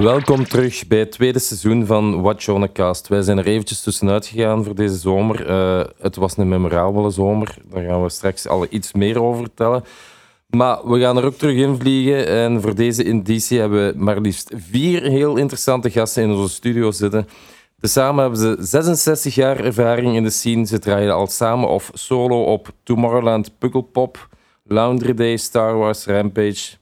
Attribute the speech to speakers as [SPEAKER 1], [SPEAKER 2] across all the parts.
[SPEAKER 1] Welkom terug bij het tweede seizoen van Watch On A Cast. Wij zijn er eventjes tussenuit gegaan voor deze zomer. Eh, het was een memorabele zomer. Daar gaan we straks al iets meer over vertellen. Maar we gaan er ook terug in vliegen. En voor deze editie hebben we maar liefst vier heel interessante gasten in onze studio zitten. Tezamen hebben ze 66 jaar ervaring in de scene. Ze draaien al samen of solo op Tomorrowland Pukkelpop, Laundry Day, Star Wars, Rampage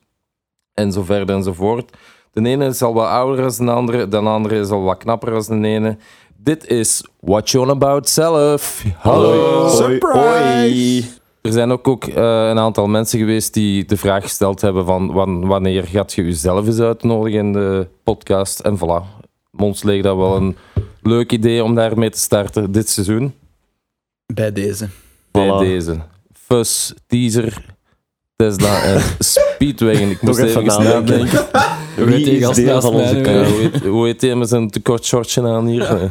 [SPEAKER 1] en zo verder enzovoort. De ene is al wat ouder dan de andere, de andere is al wat knapper dan de ene. Dit is What You On About zelf. Hallo.
[SPEAKER 2] Surprise!
[SPEAKER 1] Er zijn ook, ook eh, een aantal mensen geweest die de vraag gesteld hebben van wan- wanneer gaat je jezelf eens uitnodigen in de podcast. En voilà, ons leek dat wel een leuk idee om daarmee te starten dit seizoen.
[SPEAKER 2] Bij deze.
[SPEAKER 1] Bij
[SPEAKER 3] Voilà.
[SPEAKER 1] deze. Fus, teaser, Tesla en Speedwagon. Ik moest
[SPEAKER 3] even
[SPEAKER 1] even
[SPEAKER 3] nadenken.
[SPEAKER 1] Hoe
[SPEAKER 3] Wie is
[SPEAKER 1] gast
[SPEAKER 3] deel van onze?
[SPEAKER 1] Hoe heet- die met zijn te kort shortje aan hier?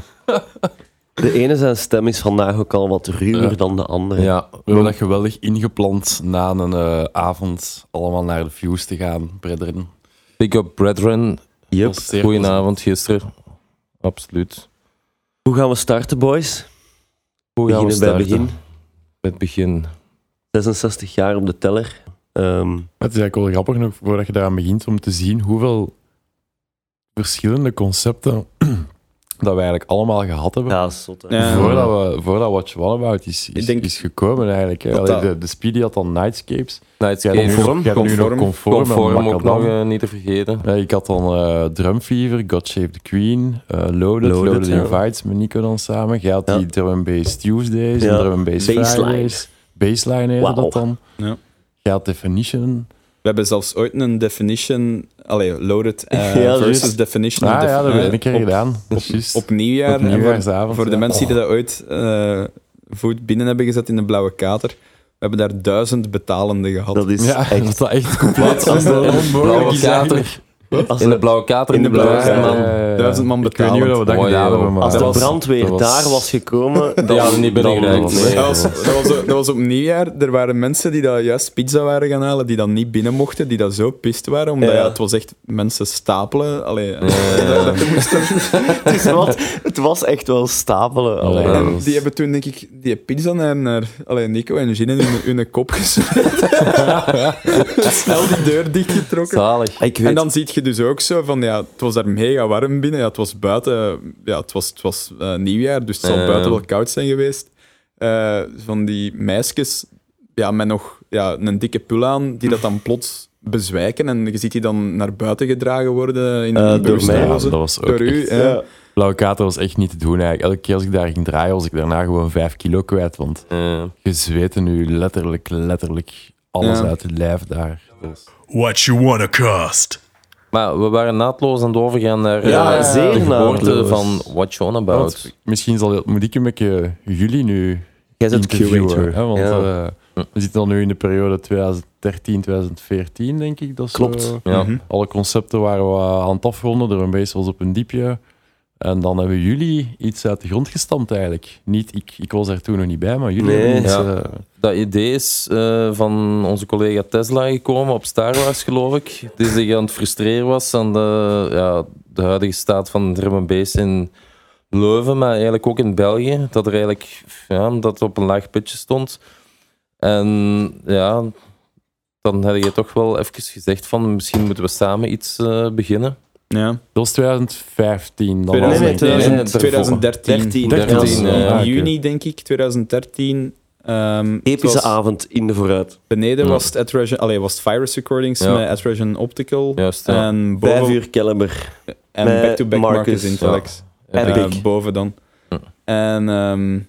[SPEAKER 3] De ene zijn stem is vandaag ook al wat ruwer
[SPEAKER 4] Ja.
[SPEAKER 3] dan de andere.
[SPEAKER 1] Ja,
[SPEAKER 4] We hebben dat geweldig ingepland na een eh, avond allemaal naar de Fuse te gaan, brethren.
[SPEAKER 1] Big up brethren.
[SPEAKER 3] Yep.
[SPEAKER 1] Goedenavond gisteren. Absoluut.
[SPEAKER 3] Hoe gaan we starten, boys?
[SPEAKER 1] Hoe gaan we
[SPEAKER 3] Beginnen bij
[SPEAKER 1] starten?
[SPEAKER 3] begin.
[SPEAKER 1] Bij het begin.
[SPEAKER 3] 66 jaar op de teller. Ehm,
[SPEAKER 4] Het is eigenlijk wel grappig nog voordat je daaraan begint om te zien hoeveel verschillende concepten dat we eigenlijk allemaal gehad hebben.
[SPEAKER 3] ja, zot.
[SPEAKER 2] Ja.
[SPEAKER 4] Voordat, we, voordat What About is, is,
[SPEAKER 2] Ik denk
[SPEAKER 4] is gekomen eigenlijk. Hè. Allee, de, de Speedy had dan Nightscapes.
[SPEAKER 1] Nightscape.
[SPEAKER 4] Jij hebt nu hebt nu nog
[SPEAKER 2] Conform.
[SPEAKER 4] Conform, en
[SPEAKER 1] Conform ook nog eh, niet te vergeten.
[SPEAKER 4] Ja, ik had dan eh Drum Fever, God Save the Queen, eh, Loaded,
[SPEAKER 3] Loaded,
[SPEAKER 4] Loaded,
[SPEAKER 3] ja.
[SPEAKER 4] Invites met Nico dan samen. Jij had
[SPEAKER 3] Ja.
[SPEAKER 4] die Drum and Bass Tuesdays
[SPEAKER 3] Ja.
[SPEAKER 4] en Drum and Bass
[SPEAKER 3] Baseline.
[SPEAKER 4] Fridays. Baseline heette dat dan.
[SPEAKER 2] Ja.
[SPEAKER 4] Definition.
[SPEAKER 2] We hebben zelfs ooit een definition, allee, loaded eh,
[SPEAKER 3] Ja,
[SPEAKER 2] versus.
[SPEAKER 4] Ah
[SPEAKER 2] definition.
[SPEAKER 4] ja,
[SPEAKER 2] Def-
[SPEAKER 4] dat heb
[SPEAKER 2] eh,
[SPEAKER 4] ik keer
[SPEAKER 2] op,
[SPEAKER 4] gedaan.
[SPEAKER 2] Op nieuwjaar.
[SPEAKER 4] Op
[SPEAKER 2] En voor- de mensen die dat ooit eh, voet binnen hebben gezet in de Blauwe Kater. We hebben daar duizend betalende gehad.
[SPEAKER 3] Dat is
[SPEAKER 4] Ja,
[SPEAKER 3] echt...
[SPEAKER 4] dat echt compleet onmogelijk is
[SPEAKER 1] Blauwe
[SPEAKER 4] eigenlijk.
[SPEAKER 3] Als
[SPEAKER 1] In de blauwe kater.
[SPEAKER 2] In de blauwe
[SPEAKER 1] duizend
[SPEAKER 2] kater.
[SPEAKER 1] man.
[SPEAKER 2] Duizend man
[SPEAKER 4] Ik weet niet hoe we dat gedaan hebben, maar...
[SPEAKER 3] als de brandweer
[SPEAKER 4] was-
[SPEAKER 3] daar was gekomen, dan,
[SPEAKER 1] Ja, niet binnengeraakt,
[SPEAKER 3] nee.
[SPEAKER 2] Dat was, dat, was, dat was op nieuwjaar. Er waren mensen die dat juist pizza waren gaan halen, die dan niet binnen mochten, die dat zo pist waren. Omdat
[SPEAKER 3] Ja.
[SPEAKER 2] ja, het was echt mensen stapelen. Allee,
[SPEAKER 1] Ja.
[SPEAKER 2] dat- dat er moesten-
[SPEAKER 3] Het, is wat, het was echt wel stapelen. Allee.
[SPEAKER 4] Ja,
[SPEAKER 2] En die hebben toen, denk ik, die pizza naar, naar allee, Nico en Jean in hun, hun kop gesmeerd. Snel die deur dichtgetrokken.
[SPEAKER 1] Zalig.
[SPEAKER 3] Ik weet,
[SPEAKER 2] En dan zie je dus ook zo van, ja, het was daar mega warm binnen. Ja, het was buiten, ja, het was, het was eh, nieuwjaar, dus het zal
[SPEAKER 1] Ja.
[SPEAKER 2] buiten wel koud zijn geweest. Eh, van die meisjes, ja, met nog ja, een dikke pul aan, die dat dan plots bezwijken. En je ziet die dan naar buiten gedragen worden in
[SPEAKER 3] Eh,
[SPEAKER 2] een
[SPEAKER 3] door
[SPEAKER 4] mij. Ja, dat was ook
[SPEAKER 2] Door u,
[SPEAKER 4] echt-
[SPEAKER 2] ja.
[SPEAKER 3] ja.
[SPEAKER 4] Blauwe kater was echt niet te doen eigenlijk. Elke keer als ik daar ging draaien, was ik daarna gewoon vijf kilo kwijt. Want
[SPEAKER 1] Eh,
[SPEAKER 4] je zweette nu letterlijk, letterlijk alles
[SPEAKER 2] Ja.
[SPEAKER 4] uit het lijf daar. Dus-
[SPEAKER 5] What you wanna cost?
[SPEAKER 1] Maar we waren naadloos aan het overgaan naar
[SPEAKER 3] Ja,
[SPEAKER 1] eh,
[SPEAKER 3] zeer
[SPEAKER 1] de geboorte
[SPEAKER 3] naadloos.
[SPEAKER 1] van What You On About.
[SPEAKER 4] Want misschien zal, moet ik een beetje jullie nu
[SPEAKER 3] Jij bent curator.
[SPEAKER 4] Hè, want
[SPEAKER 3] Ja.
[SPEAKER 4] eh, we zitten dan nu in de periode 2013, 2014, denk ik. Dat
[SPEAKER 3] Klopt.
[SPEAKER 4] zo-
[SPEAKER 1] Ja.
[SPEAKER 2] Mhm.
[SPEAKER 4] alle concepten waren we aan het afronden. Er een beetje was op een diepje. En dan hebben jullie iets uit de grond gestampt eigenlijk. Niet, ik, ik was er toen nog niet bij, maar jullie
[SPEAKER 3] Nee.
[SPEAKER 4] hebben iets...
[SPEAKER 1] Ja.
[SPEAKER 4] eh,
[SPEAKER 1] Dat idee is eh, van onze collega Tesla gekomen op Star Wars, geloof ik. Die zich aan het frustreren was aan de, ja, de huidige staat van drum and bass in Leuven, maar eigenlijk ook in België. Dat er eigenlijk ja, dat op een laag pitje stond. En ja, dan had je toch wel even gezegd van misschien moeten we samen iets eh, beginnen.
[SPEAKER 2] Ja.
[SPEAKER 4] dat was 2015. Dan
[SPEAKER 2] Nee,
[SPEAKER 4] was
[SPEAKER 2] nee,
[SPEAKER 4] het-
[SPEAKER 2] 2000
[SPEAKER 1] nee, daarvoor.
[SPEAKER 2] 2013.
[SPEAKER 3] 13.
[SPEAKER 1] 13,
[SPEAKER 2] Ja,
[SPEAKER 1] ja,
[SPEAKER 2] in
[SPEAKER 4] oké.
[SPEAKER 2] juni, denk ik, 2013. Ehm,
[SPEAKER 3] Epische avond in de vooruit.
[SPEAKER 2] Beneden
[SPEAKER 1] Ja.
[SPEAKER 2] was het allee, was het Virus Recordings
[SPEAKER 1] Ja.
[SPEAKER 2] met Adresion Optical.
[SPEAKER 1] Juist, ja.
[SPEAKER 2] En
[SPEAKER 3] Vijf
[SPEAKER 2] boven,
[SPEAKER 3] uur caliber.
[SPEAKER 2] en back-to-back
[SPEAKER 3] Marcus.
[SPEAKER 2] Marcus Intellect.
[SPEAKER 3] Ja.
[SPEAKER 2] Eh, boven dan.
[SPEAKER 1] Ja.
[SPEAKER 2] En ehm,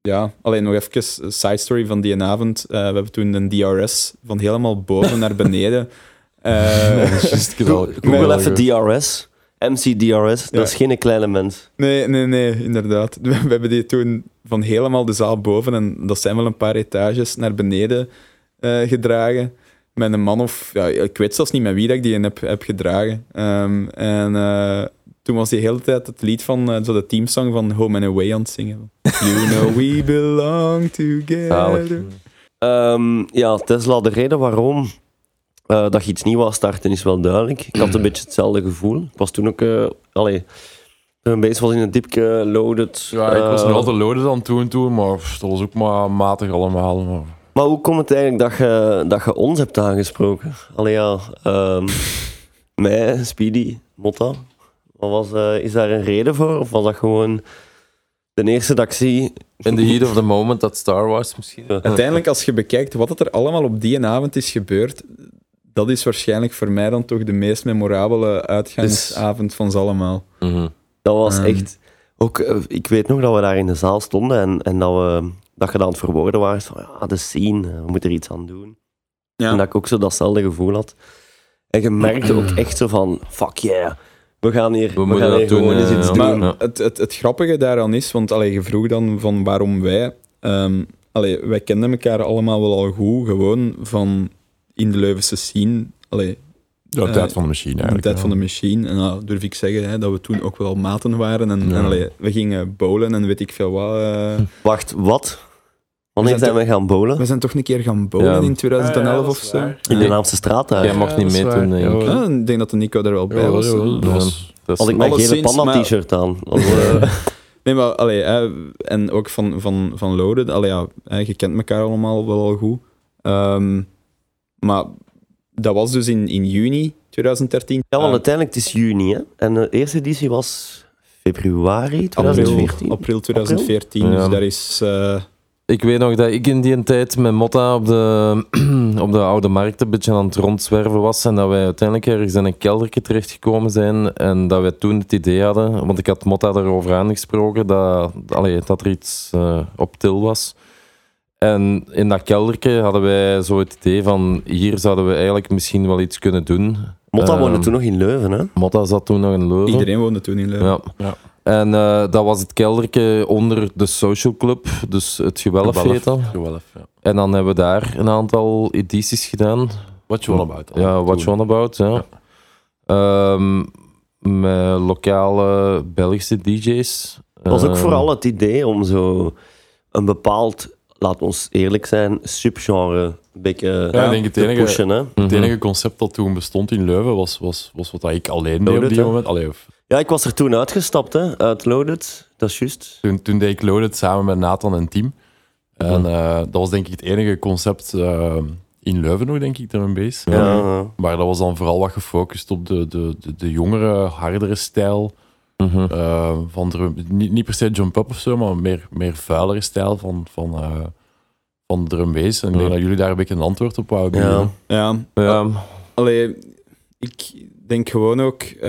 [SPEAKER 2] ja, alleen nog even een side story van die avond. Eh, we hebben toen een DRS van helemaal boven naar beneden. Eh,
[SPEAKER 4] Juist gedaan.
[SPEAKER 3] Google even DRS. MC DRS, dat is geen kleine mens.
[SPEAKER 2] nee, nee, nee, inderdaad. We, we hebben die toen van helemaal de zaal boven, en dat zijn wel een paar etages, naar beneden eh, gedragen. Met een man of... Ja, ik weet zelfs niet met wie dat ik die heb, heb gedragen. Ehm, en eh, toen was die hele tijd het lied van eh, zo de teamsong van Home and Away aan het zingen. You know we belong together.
[SPEAKER 3] Ehm, ja, Tesla, de reden waarom dat je iets nieuws wou starten is wel duidelijk. Ik had een beetje hetzelfde gevoel. Ik was toen ook... allee, een beetje was in een diepje loaded.
[SPEAKER 4] Ja, ik was
[SPEAKER 3] eh,
[SPEAKER 4] nog altijd loaded aan het toen, maar pff, dat was ook maar matig allemaal. Maar...
[SPEAKER 3] Maar hoe komt het eigenlijk dat je, dat je ons hebt aangesproken? Allee ja, ehm, mij, Speedy, Motta. Wat was, eh, is daar een reden voor? Of was dat gewoon de eerste dat ik zie?
[SPEAKER 1] In the heat of the moment dat Star Wars misschien.
[SPEAKER 2] Uiteindelijk, als je bekijkt wat er allemaal op die avond is gebeurd, dat is waarschijnlijk voor mij dan toch de meest memorabele uitgangsavond van ze allemaal.
[SPEAKER 1] Mhm.
[SPEAKER 3] Dat was
[SPEAKER 2] Ehm.
[SPEAKER 3] echt... Ook, eh, ik weet nog dat we daar in de zaal stonden en, en dat, we, dat je dan aan het verwoorden was van ja, de scene, eh, we moeten er iets aan doen.
[SPEAKER 2] Ja.
[SPEAKER 3] En dat ik ook zo datzelfde gevoel had. En je merkte ook echt zo van, fuck yeah, we gaan hier, we
[SPEAKER 1] moeten
[SPEAKER 3] gaan
[SPEAKER 1] dat
[SPEAKER 3] hier
[SPEAKER 1] doen,
[SPEAKER 3] gewoon eens
[SPEAKER 1] ja,
[SPEAKER 3] iets
[SPEAKER 1] ja.
[SPEAKER 3] doen.
[SPEAKER 2] Maar
[SPEAKER 1] Ja.
[SPEAKER 2] het, het, het grappige daaraan is, want allee, je vroeg dan van waarom wij. ehm, allee, wij kenden elkaar allemaal wel al goed, gewoon van in de Leuvense scene. Allee,
[SPEAKER 4] de
[SPEAKER 2] Eh,
[SPEAKER 4] tijd van de machine
[SPEAKER 2] in de
[SPEAKER 4] eigenlijk.
[SPEAKER 2] tijd
[SPEAKER 4] ja.
[SPEAKER 2] van de machine. En nou, durf ik zeggen hè, dat we toen ook wel maten waren. En,
[SPEAKER 4] Ja.
[SPEAKER 2] en allee, we gingen bowlen en weet ik veel wat. eh.
[SPEAKER 3] Wacht, wat? Wanneer
[SPEAKER 2] We
[SPEAKER 3] zijn
[SPEAKER 2] zijn
[SPEAKER 3] we gaan bowlen?
[SPEAKER 2] we zijn toch een keer gaan bowlen
[SPEAKER 1] Ja.
[SPEAKER 2] in 2011 of zo.
[SPEAKER 3] In de. Naamse straat daar.
[SPEAKER 1] Jij mag niet meedoen,
[SPEAKER 4] waar.
[SPEAKER 1] denk ik.
[SPEAKER 4] Ja,
[SPEAKER 2] Ja, ik denk dat de Nico er wel bij
[SPEAKER 4] Ja,
[SPEAKER 2] was.
[SPEAKER 4] was-
[SPEAKER 3] Had ik mijn gele
[SPEAKER 2] maar-
[SPEAKER 3] panda-t-shirt aan. Eh,
[SPEAKER 2] Nee, maar allee, hè, en ook van, van, van Loden, allee, ja, hè, je kent elkaar allemaal wel al goed. Ehm, maar dat was dus in, in juni 2013.
[SPEAKER 3] ja, want
[SPEAKER 2] Eh,
[SPEAKER 3] uiteindelijk het is juni, hè. En de eerste editie was februari
[SPEAKER 2] april,
[SPEAKER 3] 2014.
[SPEAKER 2] april 2014,
[SPEAKER 1] Ja.
[SPEAKER 2] dus daar is... eh,
[SPEAKER 1] Ik weet nog dat ik in die tijd met Motta op de, op de Oude Markt een beetje aan het rondzwerven was en dat wij uiteindelijk ergens in een keldertje terechtgekomen zijn en dat wij toen het idee hadden, want ik had Motta daarover aangesproken, dat, allee, dat er iets eh, op til was. En in dat keldertje hadden wij zo het idee van, hier zouden we eigenlijk misschien wel iets kunnen doen.
[SPEAKER 3] Motta
[SPEAKER 1] Ehm,
[SPEAKER 3] woonde toen nog in Leuven, hè.
[SPEAKER 1] Motta zat toen nog in Leuven.
[SPEAKER 2] iedereen woonde toen in Leuven.
[SPEAKER 1] Ja.
[SPEAKER 4] Ja.
[SPEAKER 1] En eh, dat was het keldertje onder de social club, dus het gewelf
[SPEAKER 4] Gewelf.
[SPEAKER 1] heet dat.
[SPEAKER 4] Gewelf, ja.
[SPEAKER 1] En dan hebben we daar een aantal edities gedaan.
[SPEAKER 4] What you want about.
[SPEAKER 1] Ja, What You On About, ja.
[SPEAKER 4] Ja.
[SPEAKER 1] Ehm, met lokale Belgische DJ's.
[SPEAKER 3] Het was ook
[SPEAKER 1] Ehm,
[SPEAKER 3] vooral het idee om zo een bepaald, laat ons eerlijk zijn, subgenre een beetje
[SPEAKER 4] Ja, denk het enige-
[SPEAKER 3] pushen, hè.
[SPEAKER 1] mhm.
[SPEAKER 4] Het enige concept dat toen bestond in Leuven was, was, was wat ik alleen deed op die
[SPEAKER 3] hè?
[SPEAKER 4] moment. Allee, of,
[SPEAKER 3] Ja, ik was er toen uitgestapt, hè, uit Loaded. Dat is juist.
[SPEAKER 4] toen, toen deed ik Loaded samen met Nathan en Team. En eh, dat was denk ik het enige concept eh, in Leuven nog, denk ik, drum bass.
[SPEAKER 3] Ja. ja.
[SPEAKER 4] Maar dat was dan vooral wat gefocust op de, de, de, de jongere, hardere stijl.
[SPEAKER 1] Mhm.
[SPEAKER 4] eh, van drum, niet, niet per se jump-up of zo, maar meer, meer vuilere stijl van, van, eh, van drum bass. En ik denk dat jullie daar een beetje een antwoord op wouden
[SPEAKER 3] Ja.
[SPEAKER 2] Ja,
[SPEAKER 1] Ja,
[SPEAKER 2] Allee, ik denk gewoon ook, eh,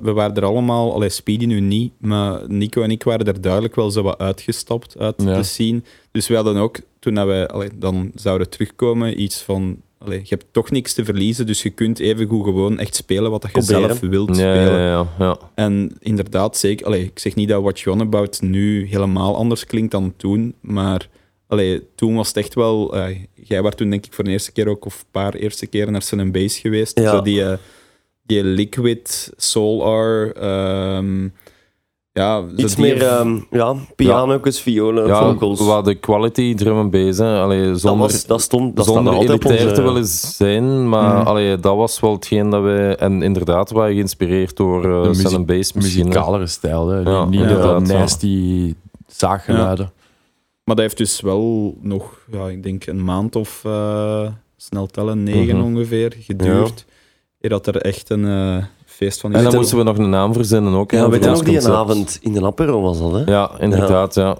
[SPEAKER 2] we waren er allemaal, allee, Speedy nu niet, maar Nico en ik waren er duidelijk wel zo wat uitgestapt uit
[SPEAKER 4] Ja.
[SPEAKER 2] de scene. Dus we hadden ook, toen dat allee, dan zouden terugkomen, iets van, allee, je hebt toch niks te verliezen, dus je kunt even goed gewoon echt spelen wat je
[SPEAKER 3] Proberen.
[SPEAKER 2] zelf wilt
[SPEAKER 1] ja,
[SPEAKER 2] spelen.
[SPEAKER 1] ja, ja, ja.
[SPEAKER 2] En inderdaad, zeker, allee, ik zeg niet dat What You On About nu helemaal anders klinkt dan toen, maar allee, toen was het echt wel... eh, jij was toen denk ik voor de eerste keer ook, of een paar eerste keren naar Sun Base geweest. Zo die, eh, die Liquid, Soul R, ehm, ja...
[SPEAKER 3] Iets
[SPEAKER 2] die-
[SPEAKER 3] meer, ehm, ja, piano's, violen,
[SPEAKER 1] ja
[SPEAKER 3] vocals.
[SPEAKER 1] wat de quality drum and bass, hè. Allee,
[SPEAKER 3] dat,
[SPEAKER 1] zonder,
[SPEAKER 3] was, dat stond dat
[SPEAKER 1] zonder elitair te willen zijn, maar allee, dat was wel hetgeen dat wij... En inderdaad, waren geïnspireerd door uh,
[SPEAKER 4] De muziek-
[SPEAKER 1] Sun Bass misschien. hè.
[SPEAKER 4] Muzikalere stijl, hè.
[SPEAKER 1] Ja,
[SPEAKER 4] niet, de nasty zaaggeluiden.
[SPEAKER 2] Maar dat heeft dus wel nog, ja, ik denk een maand of eh, snel tellen, negen
[SPEAKER 1] Mhm.
[SPEAKER 2] ongeveer, geduurd. Eer dat er echt een eh, feest van.
[SPEAKER 1] En dan moesten we nog een naam verzinnen ook. hè,
[SPEAKER 3] Ja, weet je nog die avond in de Apero was dat, hè?
[SPEAKER 1] Ja, inderdaad, ja.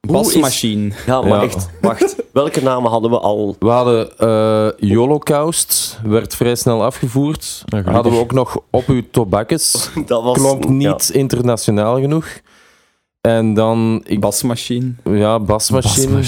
[SPEAKER 2] Basmachine.
[SPEAKER 3] Ja, maar
[SPEAKER 1] Ja.
[SPEAKER 3] echt, wacht. Welke namen hadden we al?
[SPEAKER 1] We hadden eh Holocaust, werd vrij snel afgevoerd.
[SPEAKER 4] Ja,
[SPEAKER 1] hadden we ook nog Op uw tobakkes.
[SPEAKER 3] Dat was...
[SPEAKER 1] Klonk niet internationaal genoeg. En dan, ik,
[SPEAKER 2] Basmachine.
[SPEAKER 1] ja, basmachine.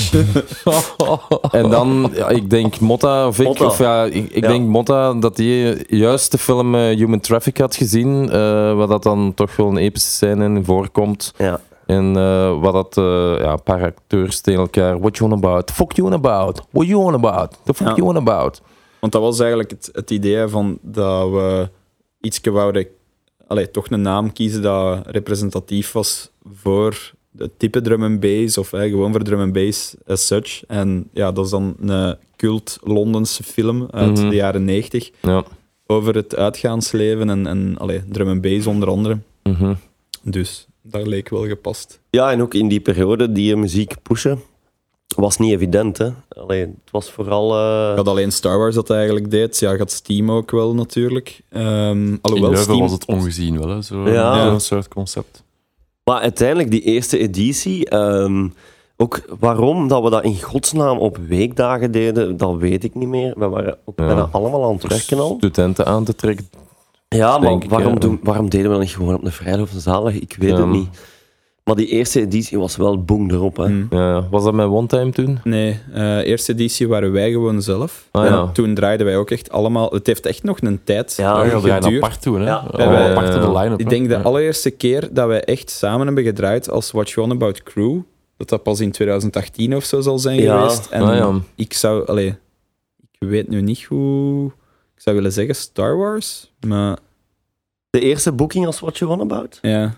[SPEAKER 1] en dan, ja, ik denk Motta, of ik,
[SPEAKER 3] Motta.
[SPEAKER 1] of ja, ik, ik
[SPEAKER 3] Ja.
[SPEAKER 1] denk Motta dat hij juist de film eh, Human Traffic had gezien, eh waar dat dan toch wel een epische scène in voorkomt.
[SPEAKER 3] Ja.
[SPEAKER 1] En eh, wat dat, eh, ja, een paar acteurs tegen elkaar, what you on about, the fuck you on about, what you on about, the fuck
[SPEAKER 2] Ja.
[SPEAKER 1] you on about.
[SPEAKER 2] Want dat was eigenlijk het, het idee van dat we iets wouden, allee, toch een naam kiezen dat representatief was voor het type drum and bass, of eh, gewoon voor drum and bass as such. En ja, dat is dan een cult Londense film uit
[SPEAKER 1] Mhm.
[SPEAKER 2] de jaren 90
[SPEAKER 1] Ja.
[SPEAKER 2] over het uitgaansleven en, en allee, drum and bass onder andere.
[SPEAKER 1] Mhm.
[SPEAKER 2] Dus dat leek wel gepast.
[SPEAKER 3] Ja, en ook in die periode die muziek pushen, was niet evident. Hè? Allee, het was vooral...
[SPEAKER 2] Ik had alleen Star Wars dat eigenlijk deed. Ja, gaat Steam ook wel natuurlijk. Ehm
[SPEAKER 4] In
[SPEAKER 2] alhoewel Steam...
[SPEAKER 4] was het ongezien wel, hè, zo,
[SPEAKER 3] Ja.
[SPEAKER 4] zo'n soort concept.
[SPEAKER 3] Maar uiteindelijk, die eerste editie, ehm, ook waarom dat we dat in godsnaam op weekdagen deden, dat weet ik niet meer. We waren ook
[SPEAKER 1] Ja.
[SPEAKER 3] bijna allemaal aan het werken al.
[SPEAKER 1] Studenten aan te trekken.
[SPEAKER 3] Ja, maar
[SPEAKER 1] ik,
[SPEAKER 3] waarom,
[SPEAKER 1] ja.
[SPEAKER 3] doen, waarom deden we dat niet gewoon op een vrijdag of een zaterdag? Ik weet
[SPEAKER 1] Ja.
[SPEAKER 3] het niet. Maar die eerste editie was wel boem erop. Hè.
[SPEAKER 2] Hm.
[SPEAKER 1] Ja, was dat met One Time toen?
[SPEAKER 2] Nee, eh, eerste editie waren wij gewoon zelf.
[SPEAKER 1] Ah, ja.
[SPEAKER 2] toen draaiden wij ook echt allemaal... Het heeft echt nog een tijd
[SPEAKER 3] Ja,
[SPEAKER 4] we apart toen, hè.
[SPEAKER 3] Ja.
[SPEAKER 4] Apart de
[SPEAKER 1] ja.
[SPEAKER 4] line-up.
[SPEAKER 2] Ik denk de allereerste keer dat wij echt samen hebben gedraaid als What You On About Crew, dat dat pas in 2018 of zo zal zijn
[SPEAKER 3] Ja.
[SPEAKER 2] geweest. En
[SPEAKER 1] Ah, ja.
[SPEAKER 2] ik zou... Allee, ik weet nu niet hoe... Ik zou willen zeggen Star Wars, maar
[SPEAKER 3] De eerste boeking als What You Want About?
[SPEAKER 2] ja...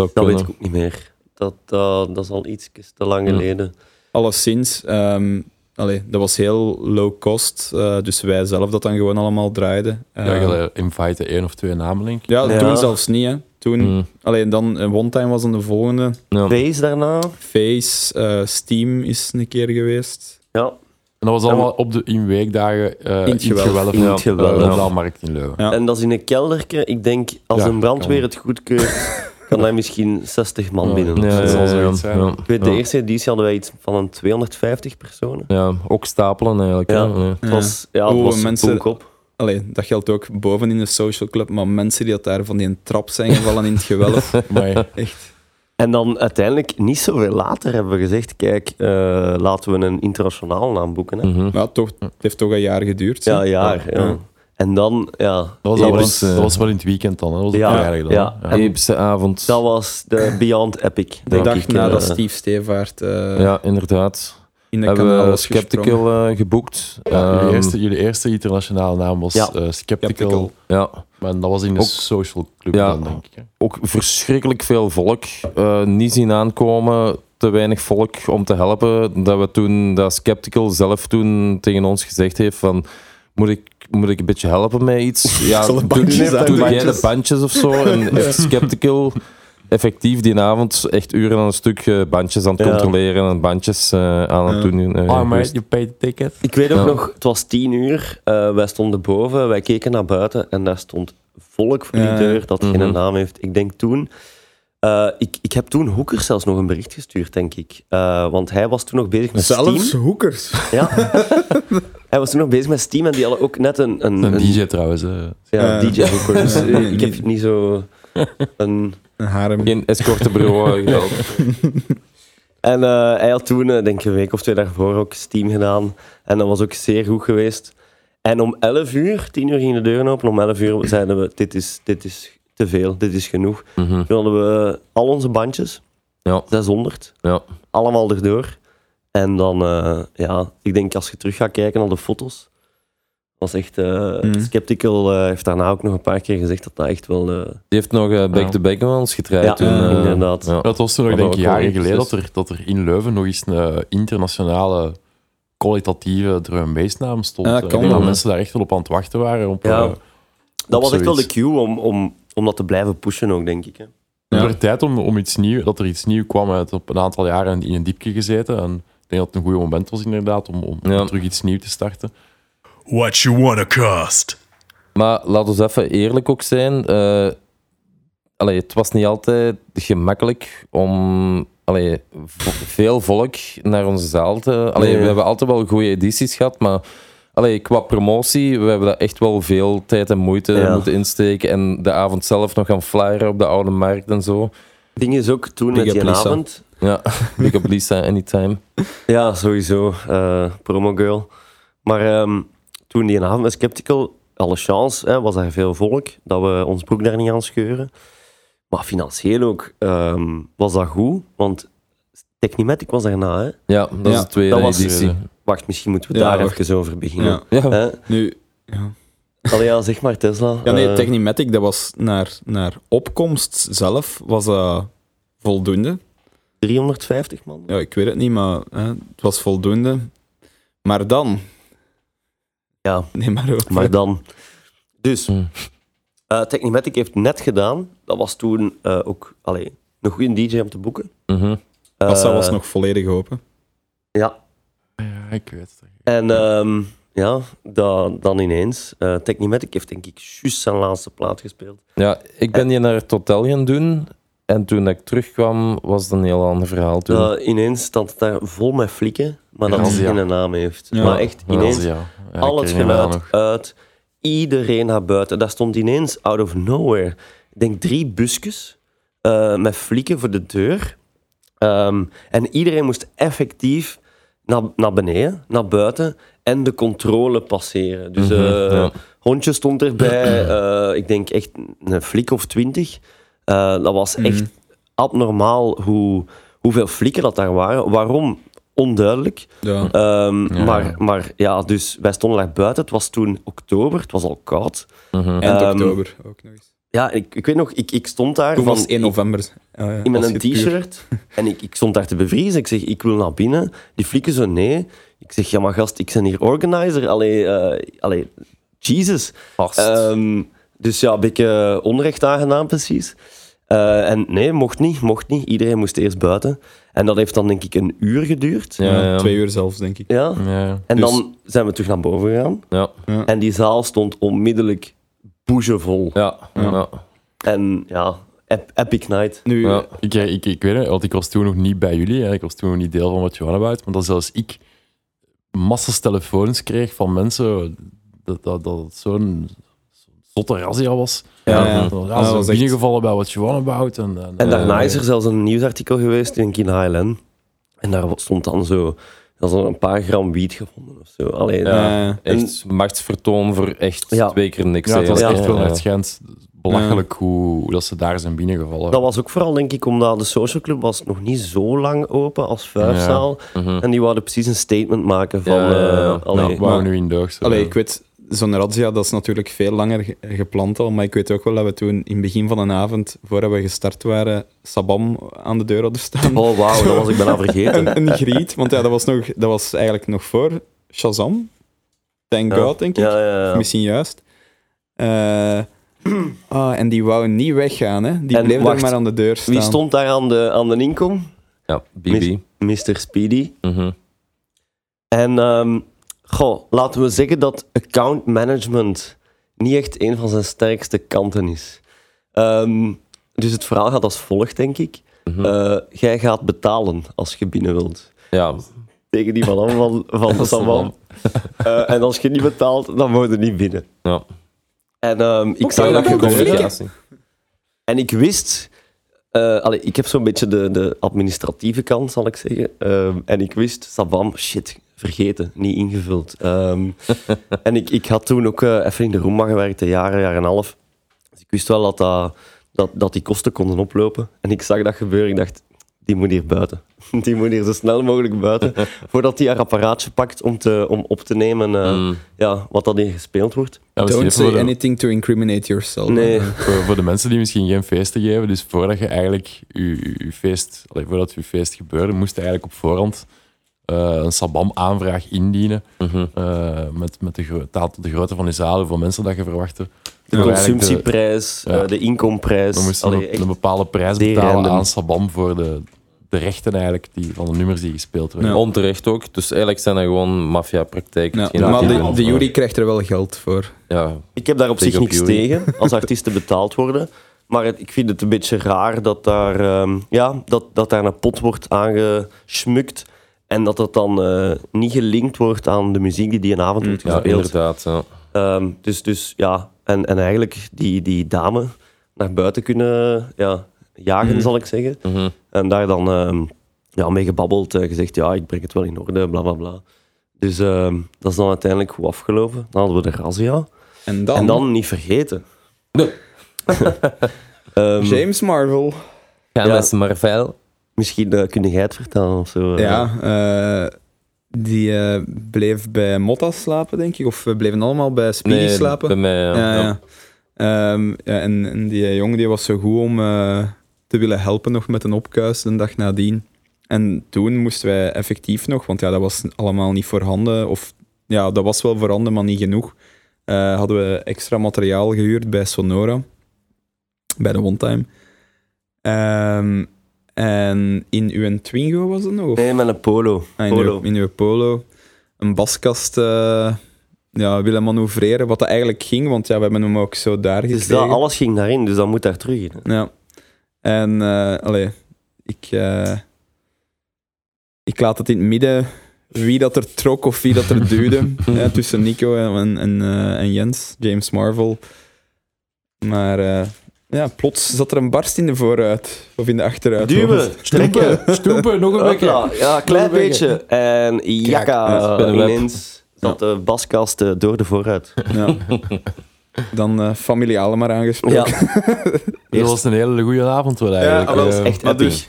[SPEAKER 3] Dat
[SPEAKER 1] kunnen.
[SPEAKER 3] weet ik ook niet meer. Dat, dat, dat is al iets te lang
[SPEAKER 1] Ja.
[SPEAKER 3] geleden.
[SPEAKER 2] Alleszins, ehm allee, dat was heel low cost, eh, dus wij zelf dat dan gewoon allemaal draaiden.
[SPEAKER 4] Ja, je invite één of twee namen, denk ik.
[SPEAKER 2] ja,
[SPEAKER 3] Ja.
[SPEAKER 2] toen zelfs niet, hè. Toen,
[SPEAKER 1] Mm.
[SPEAKER 2] alleen dan, eh, One Time was dan de volgende.
[SPEAKER 1] Ja.
[SPEAKER 3] Face daarna?
[SPEAKER 2] Face, eh, Steam is een keer geweest.
[SPEAKER 3] Ja.
[SPEAKER 4] En dat was allemaal op de, in weekdagen eh,
[SPEAKER 2] In het gewelf.
[SPEAKER 3] In
[SPEAKER 4] eh, de Blauwmarkt in Leuven.
[SPEAKER 2] Ja.
[SPEAKER 3] En dat is in een kelderke. Ik denk, als
[SPEAKER 4] Ja,
[SPEAKER 3] een brandweer het goedkeurt, kan daar misschien 60 man
[SPEAKER 4] Ja.
[SPEAKER 3] binnen.
[SPEAKER 1] Ja,
[SPEAKER 4] Dat
[SPEAKER 1] ja,
[SPEAKER 4] zal
[SPEAKER 1] ja,
[SPEAKER 4] zoiets zijn.
[SPEAKER 1] ja.
[SPEAKER 3] Ik weet, de
[SPEAKER 1] Ja.
[SPEAKER 3] eerste editie hadden wij iets van een 250 personen.
[SPEAKER 1] Ja, ook stapelen eigenlijk.
[SPEAKER 3] Ja.
[SPEAKER 1] hè. Ja.
[SPEAKER 3] Het was, ja, het
[SPEAKER 2] Oh,
[SPEAKER 3] was
[SPEAKER 2] mensen-
[SPEAKER 3] mensen... op.
[SPEAKER 2] Allee, dat geldt ook boven in de social club, maar mensen die dat daar van die trap zijn gevallen in het gewelf.
[SPEAKER 4] Maar
[SPEAKER 2] Echt.
[SPEAKER 3] En dan uiteindelijk, niet zoveel later, hebben we gezegd, kijk, eh, laten we een internationaal naam boeken. Hè.
[SPEAKER 1] Mhm.
[SPEAKER 2] Maar toch, het heeft toch een jaar geduurd.
[SPEAKER 3] Ja, een jaar. Ja.
[SPEAKER 2] Ja.
[SPEAKER 3] En dan, ja,
[SPEAKER 4] dat was, dat,
[SPEAKER 1] eh,
[SPEAKER 4] dat was wel in het weekend dan. Hè. Dat was
[SPEAKER 3] Ja,
[SPEAKER 4] dan.
[SPEAKER 3] ja.
[SPEAKER 1] Epische avond.
[SPEAKER 3] dat was de Beyond Epic.
[SPEAKER 2] De dag
[SPEAKER 3] ik,
[SPEAKER 2] nadat
[SPEAKER 3] eh.
[SPEAKER 2] Steve Stevaart eh,
[SPEAKER 1] ja, inderdaad.
[SPEAKER 2] in de
[SPEAKER 1] Hebben
[SPEAKER 2] kanaal
[SPEAKER 1] we. Skeptical geboekt.
[SPEAKER 4] Ja, jullie,
[SPEAKER 1] Ehm,
[SPEAKER 4] eerste, jullie eerste internationale naam was
[SPEAKER 3] Ja.
[SPEAKER 4] eh, Skeptical.
[SPEAKER 2] Skeptical.
[SPEAKER 1] Ja,
[SPEAKER 4] Maar dat was in de
[SPEAKER 1] Ook-
[SPEAKER 4] social club
[SPEAKER 1] Ja.
[SPEAKER 4] dan, denk ik. hè.
[SPEAKER 1] ook verschrikkelijk veel volk. eh, niet zien aankomen, te weinig volk om te helpen. Dat we toen, dat Skeptical zelf toen tegen ons gezegd heeft van... Moet ik, moet ik een beetje helpen met iets? Ja, doe,
[SPEAKER 2] bandjes
[SPEAKER 1] doe jij de
[SPEAKER 2] bandjes.
[SPEAKER 1] of zo? En heeft Skeptical effectief die avond echt uren aan een stuk eh, bandjes aan het
[SPEAKER 3] Ja.
[SPEAKER 1] controleren en bandjes eh, aan het
[SPEAKER 2] Ja.
[SPEAKER 1] doen. eh,
[SPEAKER 4] Oh, je paid the ticket.
[SPEAKER 3] Ik weet ook
[SPEAKER 1] Ja.
[SPEAKER 3] nog, het was tien uur, eh, wij stonden boven, wij keken naar buiten en daar stond volk voor die deur dat
[SPEAKER 1] Mhm.
[SPEAKER 3] geen naam heeft. Ik denk toen, eh, ik, ik heb toen Hoekers zelfs nog een bericht gestuurd, denk ik. Eh, want hij was toen nog bezig met
[SPEAKER 2] Zelfs
[SPEAKER 3] Steam.
[SPEAKER 2] hoekers.
[SPEAKER 3] Ja. hij was toen nog bezig met Steam en die hadden ook net een... een,
[SPEAKER 4] Een
[SPEAKER 3] een-
[SPEAKER 4] DJ trouwens. eh.
[SPEAKER 3] Ja, DJ Hoekers. ik heb
[SPEAKER 2] niet-
[SPEAKER 3] niet zo... Een,
[SPEAKER 2] Een harem.
[SPEAKER 1] Geen escortebureau.
[SPEAKER 3] En eh, hij had toen, denk ik een week of twee daarvoor, ook Steam gedaan. En dat was ook zeer goed geweest. En om 11 uur, 10 uur gingen de deuren open. Om 11 uur zeiden we: dit is, dit is te veel, dit is genoeg.
[SPEAKER 1] Mhm.
[SPEAKER 3] Toen hadden we al onze bandjes,
[SPEAKER 1] Ja,
[SPEAKER 3] 600,
[SPEAKER 1] ja.
[SPEAKER 3] allemaal erdoor. En dan, eh, ja, ik denk als je terug gaat kijken naar de foto's, was echt. eh,
[SPEAKER 2] Mhm.
[SPEAKER 3] Skeptical eh, heeft daarna ook nog een paar keer gezegd dat dat echt wel. eh,
[SPEAKER 1] Die heeft nog eh, back-to-back met ons getraaid
[SPEAKER 3] Ja,
[SPEAKER 1] toen.
[SPEAKER 2] ja,
[SPEAKER 1] eh,
[SPEAKER 3] inderdaad.
[SPEAKER 1] ja.
[SPEAKER 4] Dat was toen nog, denk ik, jaren geleden dat er, dat er in Leuven nog eens een internationale kwalitatieve drum and bass naam stond.
[SPEAKER 2] Ja, kan
[SPEAKER 4] ik denk dat mensen daar echt wel op aan het wachten waren. Op,
[SPEAKER 3] Ja. dat was echt wel de cue om, om, om dat te blijven pushen ook, denk ik. Hè.
[SPEAKER 2] Ja.
[SPEAKER 4] Het werd tijd om, om iets nieuw, dat er iets nieuws kwam. Het op een aantal jaren in een diepje gezeten. En ik denk dat het een goed moment was inderdaad om, om
[SPEAKER 1] Ja.
[SPEAKER 4] terug iets nieuws te starten.
[SPEAKER 5] What you wanna cost?
[SPEAKER 1] Maar laten we even eerlijk ook zijn. eh, allee, het was niet altijd gemakkelijk om allee, veel volk naar onze zaal te... Allee,
[SPEAKER 3] Nee.
[SPEAKER 1] We hebben altijd wel goede edities gehad, maar allee, qua promotie, we hebben daar echt wel veel tijd en moeite
[SPEAKER 3] Ja.
[SPEAKER 1] moeten insteken. En de avond zelf nog gaan flyeren op de Oude Markt en zo.
[SPEAKER 3] Het ding is ook toen
[SPEAKER 2] Big
[SPEAKER 3] met die
[SPEAKER 2] Lisa.
[SPEAKER 3] avond.
[SPEAKER 1] Ja, big up Lisa, anytime.
[SPEAKER 3] Ja, sowieso. eh promo girl. Maar ehm, toen die avond met Skeptical, alle chance, hè, was er veel volk, dat we ons broek daar niet aan scheuren. Maar financieel ook ehm, was dat goed, want Technimatic was daarna. Hè.
[SPEAKER 1] Ja, dat is
[SPEAKER 2] Ja,
[SPEAKER 1] de tweede
[SPEAKER 3] dat was-
[SPEAKER 1] editie.
[SPEAKER 3] Wacht, misschien moeten we
[SPEAKER 2] Ja,
[SPEAKER 3] daar
[SPEAKER 2] wacht.
[SPEAKER 3] even over beginnen.
[SPEAKER 2] Ja. Nu, ja.
[SPEAKER 3] Allee, ja, zeg maar Tesla.
[SPEAKER 2] Ja, nee,
[SPEAKER 3] Eh,
[SPEAKER 2] Technimatic, dat was naar, naar opkomst zelf, was dat voldoende.
[SPEAKER 3] 350 man.
[SPEAKER 2] Ja, ik weet het niet, maar hè, het was voldoende. Maar dan...
[SPEAKER 3] Ja.
[SPEAKER 2] Nee, maar ook.
[SPEAKER 3] Maar dan... Dus,
[SPEAKER 1] Hmm.
[SPEAKER 3] eh Technimatic heeft net gedaan, dat was toen eh, ook allee, een goede DJ om te boeken.
[SPEAKER 1] Mhm.
[SPEAKER 2] Kassa
[SPEAKER 3] Eh,
[SPEAKER 2] was nog volledig open.
[SPEAKER 3] Ja,
[SPEAKER 4] ik weet het.
[SPEAKER 3] en ehm, ja, da- dan ineens. eh Technimatic heeft denk ik juist zijn laatste plaat gespeeld.
[SPEAKER 1] Ja, ik ben die naar het hotel gaan doen. En toen ik terugkwam, was het een heel ander verhaal. Toen.
[SPEAKER 3] Dat ineens stond het daar vol met flikken, maar dat het geen naam heeft.
[SPEAKER 2] Ja.
[SPEAKER 3] Maar echt, ineens
[SPEAKER 4] Ja,
[SPEAKER 3] al het
[SPEAKER 4] dat
[SPEAKER 3] geluid uit, iedereen naar buiten. Daar stond ineens out of nowhere, ik denk drie busjes eh, met flikken voor de deur. Ehm, en iedereen moest effectief naar, naar beneden, naar buiten en de controle passeren. Dus
[SPEAKER 1] Mhm,
[SPEAKER 3] eh,
[SPEAKER 1] ja.
[SPEAKER 3] hondje stond erbij, eh, ik denk echt een flik of twintig. Eh, dat was echt abnormaal hoe, hoeveel flikken dat daar waren. Waarom? Onduidelijk.
[SPEAKER 2] Ja.
[SPEAKER 3] Ehm,
[SPEAKER 4] Ja.
[SPEAKER 3] Maar, maar ja, dus wij stonden daar buiten. Het was toen oktober, het was al koud.
[SPEAKER 1] Mhm.
[SPEAKER 2] Eind
[SPEAKER 3] Ehm,
[SPEAKER 2] oktober ook nog eens.
[SPEAKER 3] Ja, ik, ik weet nog, ik, ik stond daar
[SPEAKER 2] Toen
[SPEAKER 3] van,
[SPEAKER 2] was het 1 november. Ja,
[SPEAKER 3] in mijn t-shirt en ik, ik stond daar te bevriezen. Ik zeg, ik wil naar binnen. Die flikken zo, nee. Ik zeg, ja maar gast, ik ben hier organizer. Allee, eh, allee Jesus. Ehm, dus ja, een beetje onrecht aangedaan precies. Eh, en nee, mocht niet, mocht niet. Iedereen moest eerst buiten. En dat heeft dan denk ik een uur geduurd.
[SPEAKER 1] ja,
[SPEAKER 2] Ja,
[SPEAKER 1] ja.
[SPEAKER 2] Twee uur zelfs, denk ik.
[SPEAKER 3] Ja.
[SPEAKER 4] Ja.
[SPEAKER 3] En
[SPEAKER 2] Dus-
[SPEAKER 3] dan zijn we terug naar boven gegaan.
[SPEAKER 1] Ja,
[SPEAKER 3] En die zaal stond onmiddellijk boezemvol.
[SPEAKER 1] ja, ja.
[SPEAKER 3] En ja, ep- epic night.
[SPEAKER 2] Nu,
[SPEAKER 1] Ja.
[SPEAKER 4] Ik, eh, ik, ik weet het, want ik was toen nog niet bij jullie. Hè. Ik was toen nog niet deel van wat je about. Maar dat zelfs ik massas telefoons kreeg van mensen dat, dat, dat het zo'n zo'n zotte razzia was.
[SPEAKER 2] Ja,
[SPEAKER 1] ja.
[SPEAKER 4] Ja,
[SPEAKER 2] Ja, dat
[SPEAKER 4] zijn
[SPEAKER 2] was echt-
[SPEAKER 4] binnengevallen bij wat je about. En, en,
[SPEAKER 3] En daarna
[SPEAKER 1] Eh,
[SPEAKER 3] is er zelfs een nieuwsartikel geweest, denk ik, in HLN. En daar stond dan zo, dat er een paar gram wiet gevonden of zo. Allee,
[SPEAKER 1] Ja. Echt machtsvertoon voor echt
[SPEAKER 3] Ja.
[SPEAKER 1] twee keer niks.
[SPEAKER 4] ja, het was echt wel schijnt belachelijk hoe, hoe dat ze daar zijn binnengevallen.
[SPEAKER 3] Dat was ook vooral, denk ik, omdat de social club was nog niet zo lang open als vuifzaal.
[SPEAKER 1] Mhm.
[SPEAKER 3] En die wilden precies een statement maken van...
[SPEAKER 1] Ja, ja, ja.
[SPEAKER 3] eh, allee,
[SPEAKER 4] ja, waar we nu in deugd zijn.
[SPEAKER 2] Allee, ik weet, zo'n razzia, dat is natuurlijk veel langer ge- gepland al, maar ik weet ook wel dat we toen in het begin van een avond, voordat we gestart waren, Sabam aan de deur hadden staan.
[SPEAKER 3] Oh, wauw, dat was ik bijna vergeten.
[SPEAKER 2] Een, een griet, want ja, dat was, nog, dat was eigenlijk nog voor Shazam. Thank
[SPEAKER 3] Ja.
[SPEAKER 2] God, denk ik.
[SPEAKER 3] Ja, ja, ja.
[SPEAKER 2] Of misschien juist. Eh, ah, en die wou niet weggaan, hè. Die
[SPEAKER 3] En
[SPEAKER 2] bleef
[SPEAKER 3] wacht,
[SPEAKER 2] maar aan de deur staan.
[SPEAKER 3] Wie stond daar aan de, aan de inkom?
[SPEAKER 1] Ja, BB.
[SPEAKER 3] Mr. Speedy.
[SPEAKER 1] Mhm.
[SPEAKER 3] En ehm, goh, laten we zeggen dat account management niet echt een van zijn sterkste kanten is. Ehm, dus het verhaal gaat als volgt, denk ik.
[SPEAKER 1] Mhm.
[SPEAKER 3] Eh, jij gaat betalen als je binnen wilt.
[SPEAKER 1] Ja,
[SPEAKER 3] Tegen die van van, van de Saman. Eh, en als je niet betaalt, dan moet je niet binnen.
[SPEAKER 1] ja.
[SPEAKER 3] En ehm, ik zag dat.
[SPEAKER 1] Communicatie.
[SPEAKER 3] En ik wist... eh, allee, ik heb zo'n beetje de, de administratieve kant, zal ik zeggen. Ehm, en ik wist, Sabam, shit, vergeten, niet ingevuld. Ehm, en ik, ik had toen ook eh, even in de Roema gewerkt, een jaar, een jaar en een half. Dus ik wist wel dat, dat, dat, dat die kosten konden oplopen. En ik zag dat gebeuren, ik dacht, die moet hier buiten. Die moet hier zo snel mogelijk buiten, voordat hij haar apparaatje pakt om, te, om op te nemen eh,
[SPEAKER 1] Mm.
[SPEAKER 3] ja, wat dat hier gespeeld wordt.
[SPEAKER 4] Ja,
[SPEAKER 2] Don't say
[SPEAKER 4] de-
[SPEAKER 2] anything to incriminate yourself.
[SPEAKER 3] Nee.
[SPEAKER 4] voor, voor de mensen die misschien geen feesten geven, dus voordat je eigenlijk je, je feest, allee, voordat je feest gebeurde, moest je eigenlijk op voorhand een sabam-aanvraag indienen
[SPEAKER 1] Mhm.
[SPEAKER 4] eh, met, met de, gro- taal tot de grootte van je zaal, hoeveel mensen dat je verwachtte.
[SPEAKER 3] De consumptieprijs,
[SPEAKER 4] Ja.
[SPEAKER 3] eh, de inkomprijs.
[SPEAKER 4] We moesten
[SPEAKER 3] Allee,
[SPEAKER 4] een, bepaalde prijs betalen
[SPEAKER 3] random.
[SPEAKER 4] aan sabam voor de, de rechten eigenlijk die, van de nummers die gespeeld werden.
[SPEAKER 2] Ja.
[SPEAKER 1] Onterecht ook. Dus eigenlijk zijn dat gewoon maffia-praktijken.
[SPEAKER 2] Ja, maar de, de jury krijgt er wel geld voor.
[SPEAKER 1] Ja,
[SPEAKER 3] Ik heb daar op zich niks tegen, als artiesten betaald worden. Maar het- ik vind het een beetje raar dat daar, ehm, ja, dat, dat daar een pot wordt aangesmukt. En dat dat dan eh, niet gelinkt wordt aan de muziek die die een avond wordt
[SPEAKER 1] ja
[SPEAKER 3] gespeeld.
[SPEAKER 1] inderdaad. Ja.
[SPEAKER 3] Ehm, dus, dus ja, en, en eigenlijk die, die dame naar buiten kunnen ja, jagen,
[SPEAKER 2] Mhm.
[SPEAKER 3] zal ik zeggen.
[SPEAKER 1] Mhm.
[SPEAKER 3] En daar dan ehm, ja, mee gebabbeld, eh, gezegd, ja, ik breng het wel in orde, bla bla bla. Dus ehm, dat is dan uiteindelijk goed afgelopen. Dan hadden we de razzia.
[SPEAKER 2] En dan,
[SPEAKER 3] En dan niet vergeten.
[SPEAKER 1] Nee.
[SPEAKER 3] Ehm,
[SPEAKER 2] James Marvel.
[SPEAKER 1] Ga
[SPEAKER 3] Ja.
[SPEAKER 1] Marvel.
[SPEAKER 3] Misschien eh, kun jij het vertellen of zo. eh.
[SPEAKER 2] Ja, eh, die bleef bij Motta slapen, denk ik. Of we bleven allemaal bij Speedy
[SPEAKER 1] Nee,
[SPEAKER 2] slapen.
[SPEAKER 1] bij mij. Ja.
[SPEAKER 2] Ja,
[SPEAKER 1] Ja.
[SPEAKER 2] ja. Ehm, en, en die jongen die was zo goed om te willen helpen nog met een opkuis de dag nadien. En toen moesten wij effectief nog, want ja, dat was allemaal niet voorhanden, of ja, dat was wel voorhanden, maar niet genoeg. hadden we extra materiaal gehuurd bij Sonora, bij de One Time. Ehm, en in uw Twingo was het nog? Of?
[SPEAKER 3] Nee, met een polo.
[SPEAKER 2] Ah, in,
[SPEAKER 3] polo.
[SPEAKER 2] Uw, in uw polo. Een baskast eh, ja, willen manoeuvreren, wat dat eigenlijk ging, want ja, we hebben hem ook zo daar
[SPEAKER 3] Dus
[SPEAKER 2] gekregen.
[SPEAKER 3] dat, alles ging daarin, dus dat moet daar terug in. hè.
[SPEAKER 2] Ja. En, eh allee, ik, eh, ik laat het in het midden wie dat er trok of wie dat er duwde. tussen Nico en, en, eh, en Jens, James Marvel. Maar ja, plots zat er een barst in de vooruit, of in de achteruit.
[SPEAKER 3] Duwen, trekken.
[SPEAKER 4] Stoepen, nog een beetje.
[SPEAKER 3] Ja, een klein beetje. En jakka,
[SPEAKER 1] ja,
[SPEAKER 3] ineens zat de baskast eh, door de vooruit.
[SPEAKER 2] Ja. Dan eh familiale maar
[SPEAKER 3] Ja,
[SPEAKER 2] aangesproken.
[SPEAKER 4] Dat was een hele goede avond wel eigenlijk.
[SPEAKER 2] ah, wel,
[SPEAKER 4] Eh,
[SPEAKER 3] echt
[SPEAKER 2] Maar dus,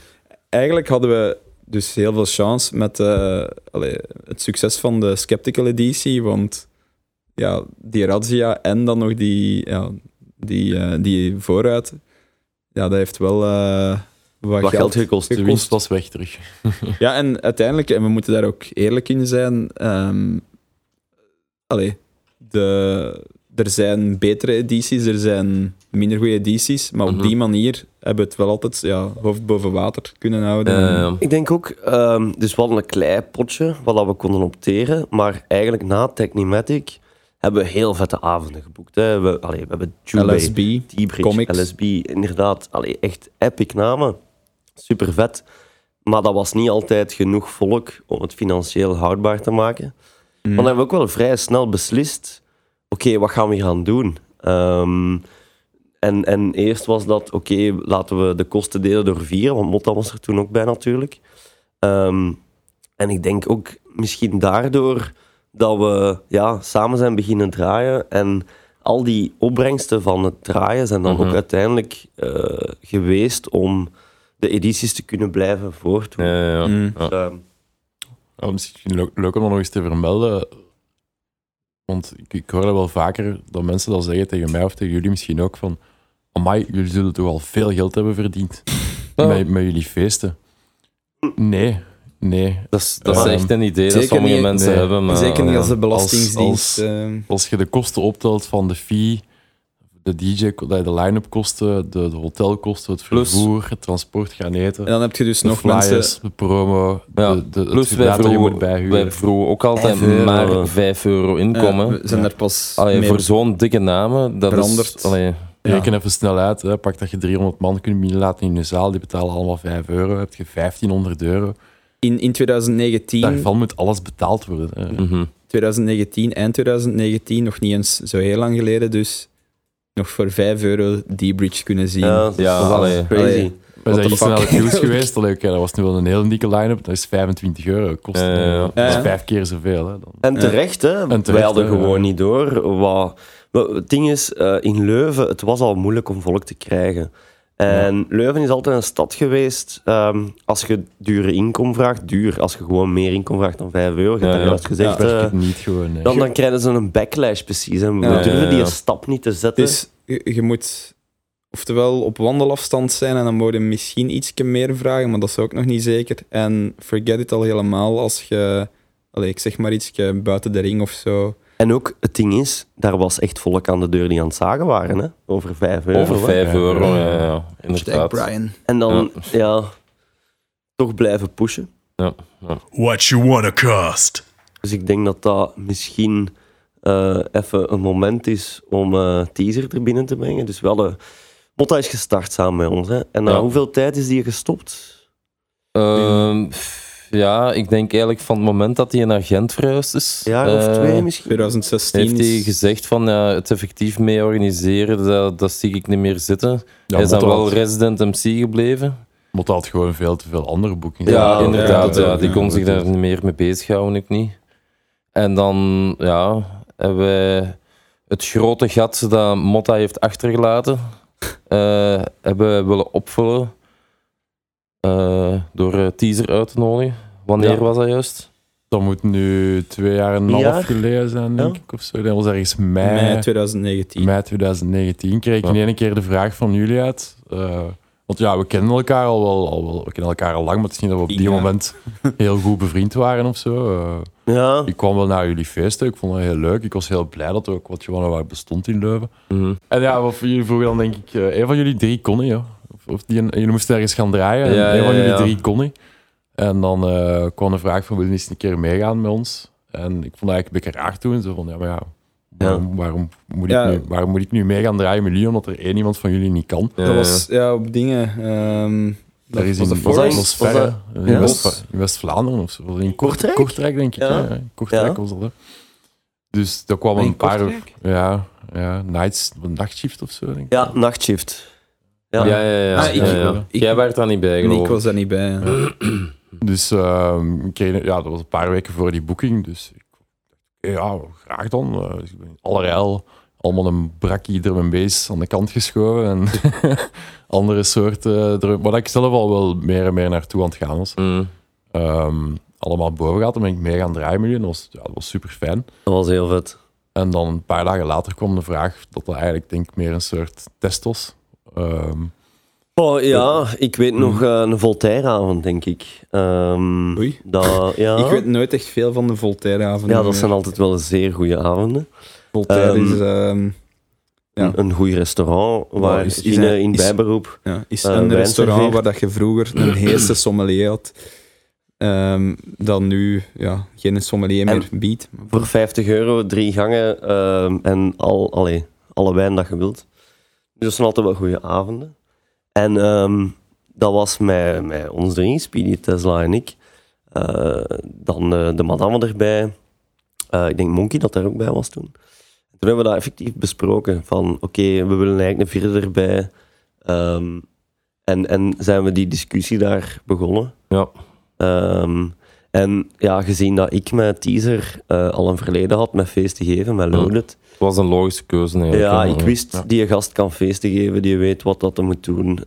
[SPEAKER 2] eigenlijk hadden we dus heel veel chance met eh, allee, het succes van de Skeptical editie, want ja, die Razzia en dan nog die, ja, die, eh, die vooruit, ja, dat heeft wel eh, wat,
[SPEAKER 3] Wat geld gekost.
[SPEAKER 4] de winst was weg terug.
[SPEAKER 2] Ja, en uiteindelijk, en we moeten daar ook eerlijk in zijn, ehm allee, de, er zijn betere edities, er zijn minder goede edities, maar op
[SPEAKER 1] Mhm.
[SPEAKER 2] die manier hebben we het wel altijd ja, hoofd boven water kunnen houden.
[SPEAKER 1] Eh,
[SPEAKER 3] Ik denk ook, ehm, dus we hadden een klein potje wat dat we konden opteren, maar eigenlijk na Technimatic hebben we heel vette avonden geboekt. Hè. We, allee, we hebben Jubei,
[SPEAKER 2] LSB,
[SPEAKER 3] T-Bridge,
[SPEAKER 2] Comics.
[SPEAKER 3] LSB, inderdaad, allee, echt epic namen. Super vet. Maar dat was niet altijd genoeg volk om het financieel houdbaar te maken.
[SPEAKER 2] Mm.
[SPEAKER 3] Maar dan hebben we ook wel vrij snel beslist: oké, wat gaan we gaan doen? Ehm, en, en eerst was dat: oké, laten we de kosten delen door vier, want Motta was er toen ook bij natuurlijk. Ehm, en ik denk ook misschien daardoor dat we ja, samen zijn beginnen draaien. En al die opbrengsten van het draaien zijn dan
[SPEAKER 1] Mhm.
[SPEAKER 3] ook uiteindelijk eh, geweest om de edities te kunnen blijven voortdoen.
[SPEAKER 1] ja, ja.
[SPEAKER 2] Mm.
[SPEAKER 3] Dus, ehm,
[SPEAKER 4] Ja, misschien leuk, leuk om dat nog eens te vermelden. Want ik, ik hoor dat wel vaker dat mensen dat zeggen tegen mij of tegen jullie misschien ook van Amai, jullie zullen toch al veel geld hebben verdiend met, met jullie feesten. Nee, nee.
[SPEAKER 1] Dat is, dat is
[SPEAKER 4] Ehm,
[SPEAKER 1] echt een idee dat sommige
[SPEAKER 2] niet-
[SPEAKER 1] mensen
[SPEAKER 4] nee.
[SPEAKER 1] hebben. Maar,
[SPEAKER 2] Zeker niet als de Belastingdienst.
[SPEAKER 4] als-
[SPEAKER 2] eh,
[SPEAKER 4] Als je de kosten optelt van de fee, de DJ, de de line-up kosten, de, de hotelkosten, het
[SPEAKER 1] Plus-
[SPEAKER 4] vervoer, het transport gaan eten,
[SPEAKER 2] en dan heb je dus
[SPEAKER 4] de
[SPEAKER 2] nog
[SPEAKER 4] flyers,
[SPEAKER 2] mensen...
[SPEAKER 4] de promo,
[SPEAKER 1] Ja,
[SPEAKER 4] de, de, het
[SPEAKER 1] Plus wij
[SPEAKER 4] dat je moet
[SPEAKER 1] vroegen,
[SPEAKER 4] bijhuren.
[SPEAKER 1] wij vroegen ook altijd
[SPEAKER 3] Vijf
[SPEAKER 1] maar 5 euro inkomen.
[SPEAKER 2] Ja, we zijn er pas
[SPEAKER 1] Allee,
[SPEAKER 2] mee
[SPEAKER 1] voor zo'n dikke namen, dat
[SPEAKER 2] veranderd.
[SPEAKER 1] is... Allee,
[SPEAKER 2] Ja.
[SPEAKER 4] Reken even snel uit. Hè. Pak dat je 300 man kunt binnenlaten in je zaal. Die betalen allemaal 5 euro. Heb je 1500 euro.
[SPEAKER 2] In, in 2019,
[SPEAKER 4] Daarvan moet alles betaald worden. hè.
[SPEAKER 1] mhm.
[SPEAKER 2] 2019, eind 2019, nog niet eens zo heel lang geleden, dus nog voor 5 euro die bridge kunnen zien.
[SPEAKER 3] ja, dat
[SPEAKER 1] Ja,
[SPEAKER 3] is
[SPEAKER 1] allee.
[SPEAKER 3] crazy.
[SPEAKER 2] Allee.
[SPEAKER 4] We zijn gisteren naar de Fuse geweest. Allee, dat was nu wel een hele dikke line-up. Dat is 25 euro. Kost,
[SPEAKER 1] ja.
[SPEAKER 4] Dat is vijf keer zoveel. Hè, dan.
[SPEAKER 3] En terecht, hè.
[SPEAKER 4] terecht,
[SPEAKER 3] Wij hadden gewoon niet door. Wat, wat- het ding is, eh, in Leuven, het was al moeilijk om volk te krijgen. En Leuven is altijd een stad geweest, ehm, als je dure inkom vraagt, duur. Als je gewoon meer inkom vraagt dan 5 euro,
[SPEAKER 1] Ja, ja.
[SPEAKER 3] gezegd,
[SPEAKER 4] het niet gewoon. nee.
[SPEAKER 3] dan, dan krijgen ze een backlash precies. En we
[SPEAKER 2] Ja,
[SPEAKER 3] durven
[SPEAKER 1] ja,
[SPEAKER 3] die
[SPEAKER 1] ja.
[SPEAKER 3] stap niet te zetten.
[SPEAKER 2] Dus je, je moet oftewel op wandelafstand zijn en dan moet je misschien iets meer vragen, maar dat is ook nog niet zeker. En forget it al helemaal als je, allee, ik zeg maar iets buiten de ring of zo.
[SPEAKER 3] En ook, het ding is, daar was echt volk aan de deur die aan het zagen waren, hè. Over 5 euro.
[SPEAKER 1] Over
[SPEAKER 3] hè.
[SPEAKER 1] 5
[SPEAKER 4] Ja.
[SPEAKER 1] euro, ja, ja, inderdaad.
[SPEAKER 2] Brian.
[SPEAKER 3] En dan, ja, toch blijven pushen.
[SPEAKER 5] What you wanna cost?
[SPEAKER 3] Dus ik denk dat dat misschien eh, even een moment is om eh teaser er binnen te brengen. Dus we hadden... Motta is gestart samen met ons. Hè? En na
[SPEAKER 1] Ja.
[SPEAKER 3] hoeveel tijd is die gestopt?
[SPEAKER 1] Ehm, ja, ik denk eigenlijk van het moment dat hij een agent verhuisd is.
[SPEAKER 3] Jaar of
[SPEAKER 1] eh,
[SPEAKER 3] twee misschien?
[SPEAKER 2] 2016
[SPEAKER 1] Heeft hij gezegd van ja, het effectief mee organiseren, dat, dat zie ik niet meer zitten.
[SPEAKER 4] Ja,
[SPEAKER 1] hij is dan wel
[SPEAKER 4] had-
[SPEAKER 1] resident MC gebleven.
[SPEAKER 4] Motta had gewoon veel te veel andere boekingen.
[SPEAKER 3] Ja,
[SPEAKER 1] inderdaad.
[SPEAKER 2] ja,
[SPEAKER 1] Ja,
[SPEAKER 2] ja,
[SPEAKER 1] die
[SPEAKER 2] ja,
[SPEAKER 1] kon zich daar niet meer mee bezighouden, ik niet. En dan ja, hebben wij het grote gat dat Motta heeft achtergelaten, eh, hebben we willen opvullen eh, door eh, teaser uit te nodigen. Wanneer
[SPEAKER 4] Ja.
[SPEAKER 1] was dat juist?
[SPEAKER 4] Dat moet nu twee jaar en een half
[SPEAKER 3] jaar?
[SPEAKER 4] geleden zijn, denk
[SPEAKER 3] Ja.
[SPEAKER 4] ik. Of zo. Dat was ergens mei,
[SPEAKER 2] mei
[SPEAKER 4] mei,
[SPEAKER 2] 2019.
[SPEAKER 4] 2019. Kreeg ik
[SPEAKER 1] Ja.
[SPEAKER 4] in één keer de vraag van jullie uit. eh, Want ja, we kennen elkaar al wel, al wel we kennen elkaar al lang, maar het is niet dat we op die
[SPEAKER 2] Ja.
[SPEAKER 4] moment heel goed bevriend waren of zo. Eh,
[SPEAKER 3] Ja,
[SPEAKER 4] ik kwam wel naar jullie feesten, ik vond het heel leuk. Ik was heel blij dat er ook wat Johanna bestond in Leuven.
[SPEAKER 1] Mhm.
[SPEAKER 4] En ja, wat voor jullie vroegen dan denk ik, eh, een van jullie drie kon niet, ja. Of, die, jullie moesten ergens gaan draaien en
[SPEAKER 1] Ja,
[SPEAKER 4] een van
[SPEAKER 1] ja,
[SPEAKER 4] jullie
[SPEAKER 1] ja.
[SPEAKER 4] drie kon niet. En dan eh, kwam de vraag van, wil je eens een keer meegaan met ons? En ik vond dat eigenlijk een beetje raar toen. Zo van, ja, maar ja, waarom, waarom, moet,
[SPEAKER 2] Ja.
[SPEAKER 4] ik nu, waarom moet ik nu mee gaan draaien met jullie, omdat er één iemand van jullie niet kan?
[SPEAKER 1] Ja,
[SPEAKER 2] dat was ja, op dingen. ehm dat
[SPEAKER 4] Er is in,
[SPEAKER 2] de
[SPEAKER 4] was
[SPEAKER 3] Forest?
[SPEAKER 4] dat, was
[SPEAKER 3] Was
[SPEAKER 4] verre,
[SPEAKER 3] dat-
[SPEAKER 4] in
[SPEAKER 3] Ja.
[SPEAKER 4] West- in West-Vlaanderen of zo. In Kort-
[SPEAKER 3] Kortrijk?
[SPEAKER 4] Kortrijk, denk ik.
[SPEAKER 3] Ja.
[SPEAKER 4] Ja. ja. Kortrijk
[SPEAKER 3] Ja.
[SPEAKER 4] was dat. Hè. Dus dat kwam
[SPEAKER 2] In
[SPEAKER 4] een paar... Ja, ja, nights, een nachtshift of zo, denk ik.
[SPEAKER 3] ja nachtshift. Ja.
[SPEAKER 1] Ja, ja, ja.
[SPEAKER 2] Ah, ik-
[SPEAKER 1] ja, ja.
[SPEAKER 2] ik-
[SPEAKER 1] Jij werd daar niet bij, geloof
[SPEAKER 2] ik
[SPEAKER 1] ik.
[SPEAKER 2] was daar niet bij. ja.
[SPEAKER 4] Dus ehm, kreeg- ja, dat was een paar weken voor die boeking. Dus ik ja, graag dan. Eh, dus ik ben allerijl allemaal een brakkie drum en bass aan de kant geschoven. En andere soorten drum. Waar ik zelf al wel meer en meer naartoe aan het gaan was.
[SPEAKER 1] Mhm.
[SPEAKER 4] Ehm, allemaal boven gehad. Dan ben ik mee gaan draaien met jullie. Dat was, ja, dat was super fijn.
[SPEAKER 3] Dat was heel vet.
[SPEAKER 4] En dan een paar dagen later kwam de vraag dat dat eigenlijk denk ik meer een soort test was. Ehm,
[SPEAKER 3] Oh ja, ik weet nog eh, een Voltaireavond, denk ik. Ehm,
[SPEAKER 2] Oei.
[SPEAKER 3] Dat, ja.
[SPEAKER 2] Ik weet nooit echt veel van de Voltaireavonden.
[SPEAKER 3] ja, dat zijn altijd wel zeer goede avonden.
[SPEAKER 2] Voltaire
[SPEAKER 3] Ehm,
[SPEAKER 2] is, Ja.
[SPEAKER 3] Een, een goed restaurant waar
[SPEAKER 2] is-
[SPEAKER 3] is,
[SPEAKER 2] is
[SPEAKER 3] in,
[SPEAKER 2] een-
[SPEAKER 3] in
[SPEAKER 2] is-
[SPEAKER 3] bijberoep.
[SPEAKER 2] ja, is
[SPEAKER 3] eh,
[SPEAKER 2] een restaurant
[SPEAKER 3] serveert.
[SPEAKER 2] waar dat je vroeger een heerste sommelier had. dan nu ja, geen sommelier
[SPEAKER 3] En-
[SPEAKER 2] meer biedt.
[SPEAKER 3] Voor 50 euro, drie gangen en al, allee, alle wijn dat je wilt. Dus dat zijn altijd wel goede avonden. En ehm, dat was met, met ons drie, Speedy, Tesla en ik. Eh, dan eh, de madame erbij. Eh, ik denk Monkey dat daar ook bij was toen. Toen hebben we dat effectief besproken. Van oké, we willen eigenlijk een vierde erbij. Ehm, en, en zijn we die discussie daar begonnen.
[SPEAKER 1] Ja.
[SPEAKER 3] Ehm, en ja, gezien dat ik met teaser al een verleden had met feest te geven, met Loaded.
[SPEAKER 1] Was een logische keuze eigenlijk.
[SPEAKER 3] Ja, ik wist,
[SPEAKER 4] Ja.
[SPEAKER 3] die gast kan feesten geven, die weet wat dat moet doen.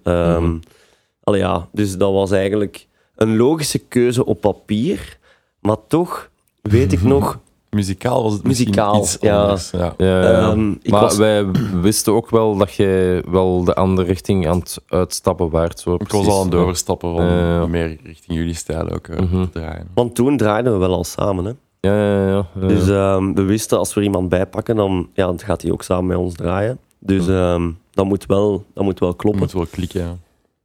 [SPEAKER 3] Allee, ja, dus dat was eigenlijk een logische keuze op papier. Maar toch weet ik nog,
[SPEAKER 4] muzikaal was het misschien
[SPEAKER 3] Muzikaal,
[SPEAKER 4] iets
[SPEAKER 3] ja.
[SPEAKER 4] anders. Ja.
[SPEAKER 1] Ja, ja.
[SPEAKER 3] ehm,
[SPEAKER 1] maar
[SPEAKER 3] was,
[SPEAKER 1] wij wisten ook wel dat jij wel de andere richting aan het uitstappen waard. Zo,
[SPEAKER 4] Ik was al aan het overstappen van meer richting jullie stijl ook eh,
[SPEAKER 1] Mhm.
[SPEAKER 4] te draaien.
[SPEAKER 3] want toen draaiden we wel al samen. Hè.
[SPEAKER 1] Ja, ja, ja. ja.
[SPEAKER 3] Dus ehm, we wisten als we er iemand bijpakken, dan, ja, dan gaat hij ook samen met ons draaien. Dus ehm, dat, moet wel, dat moet wel kloppen.
[SPEAKER 4] moet wel klikken. Ja.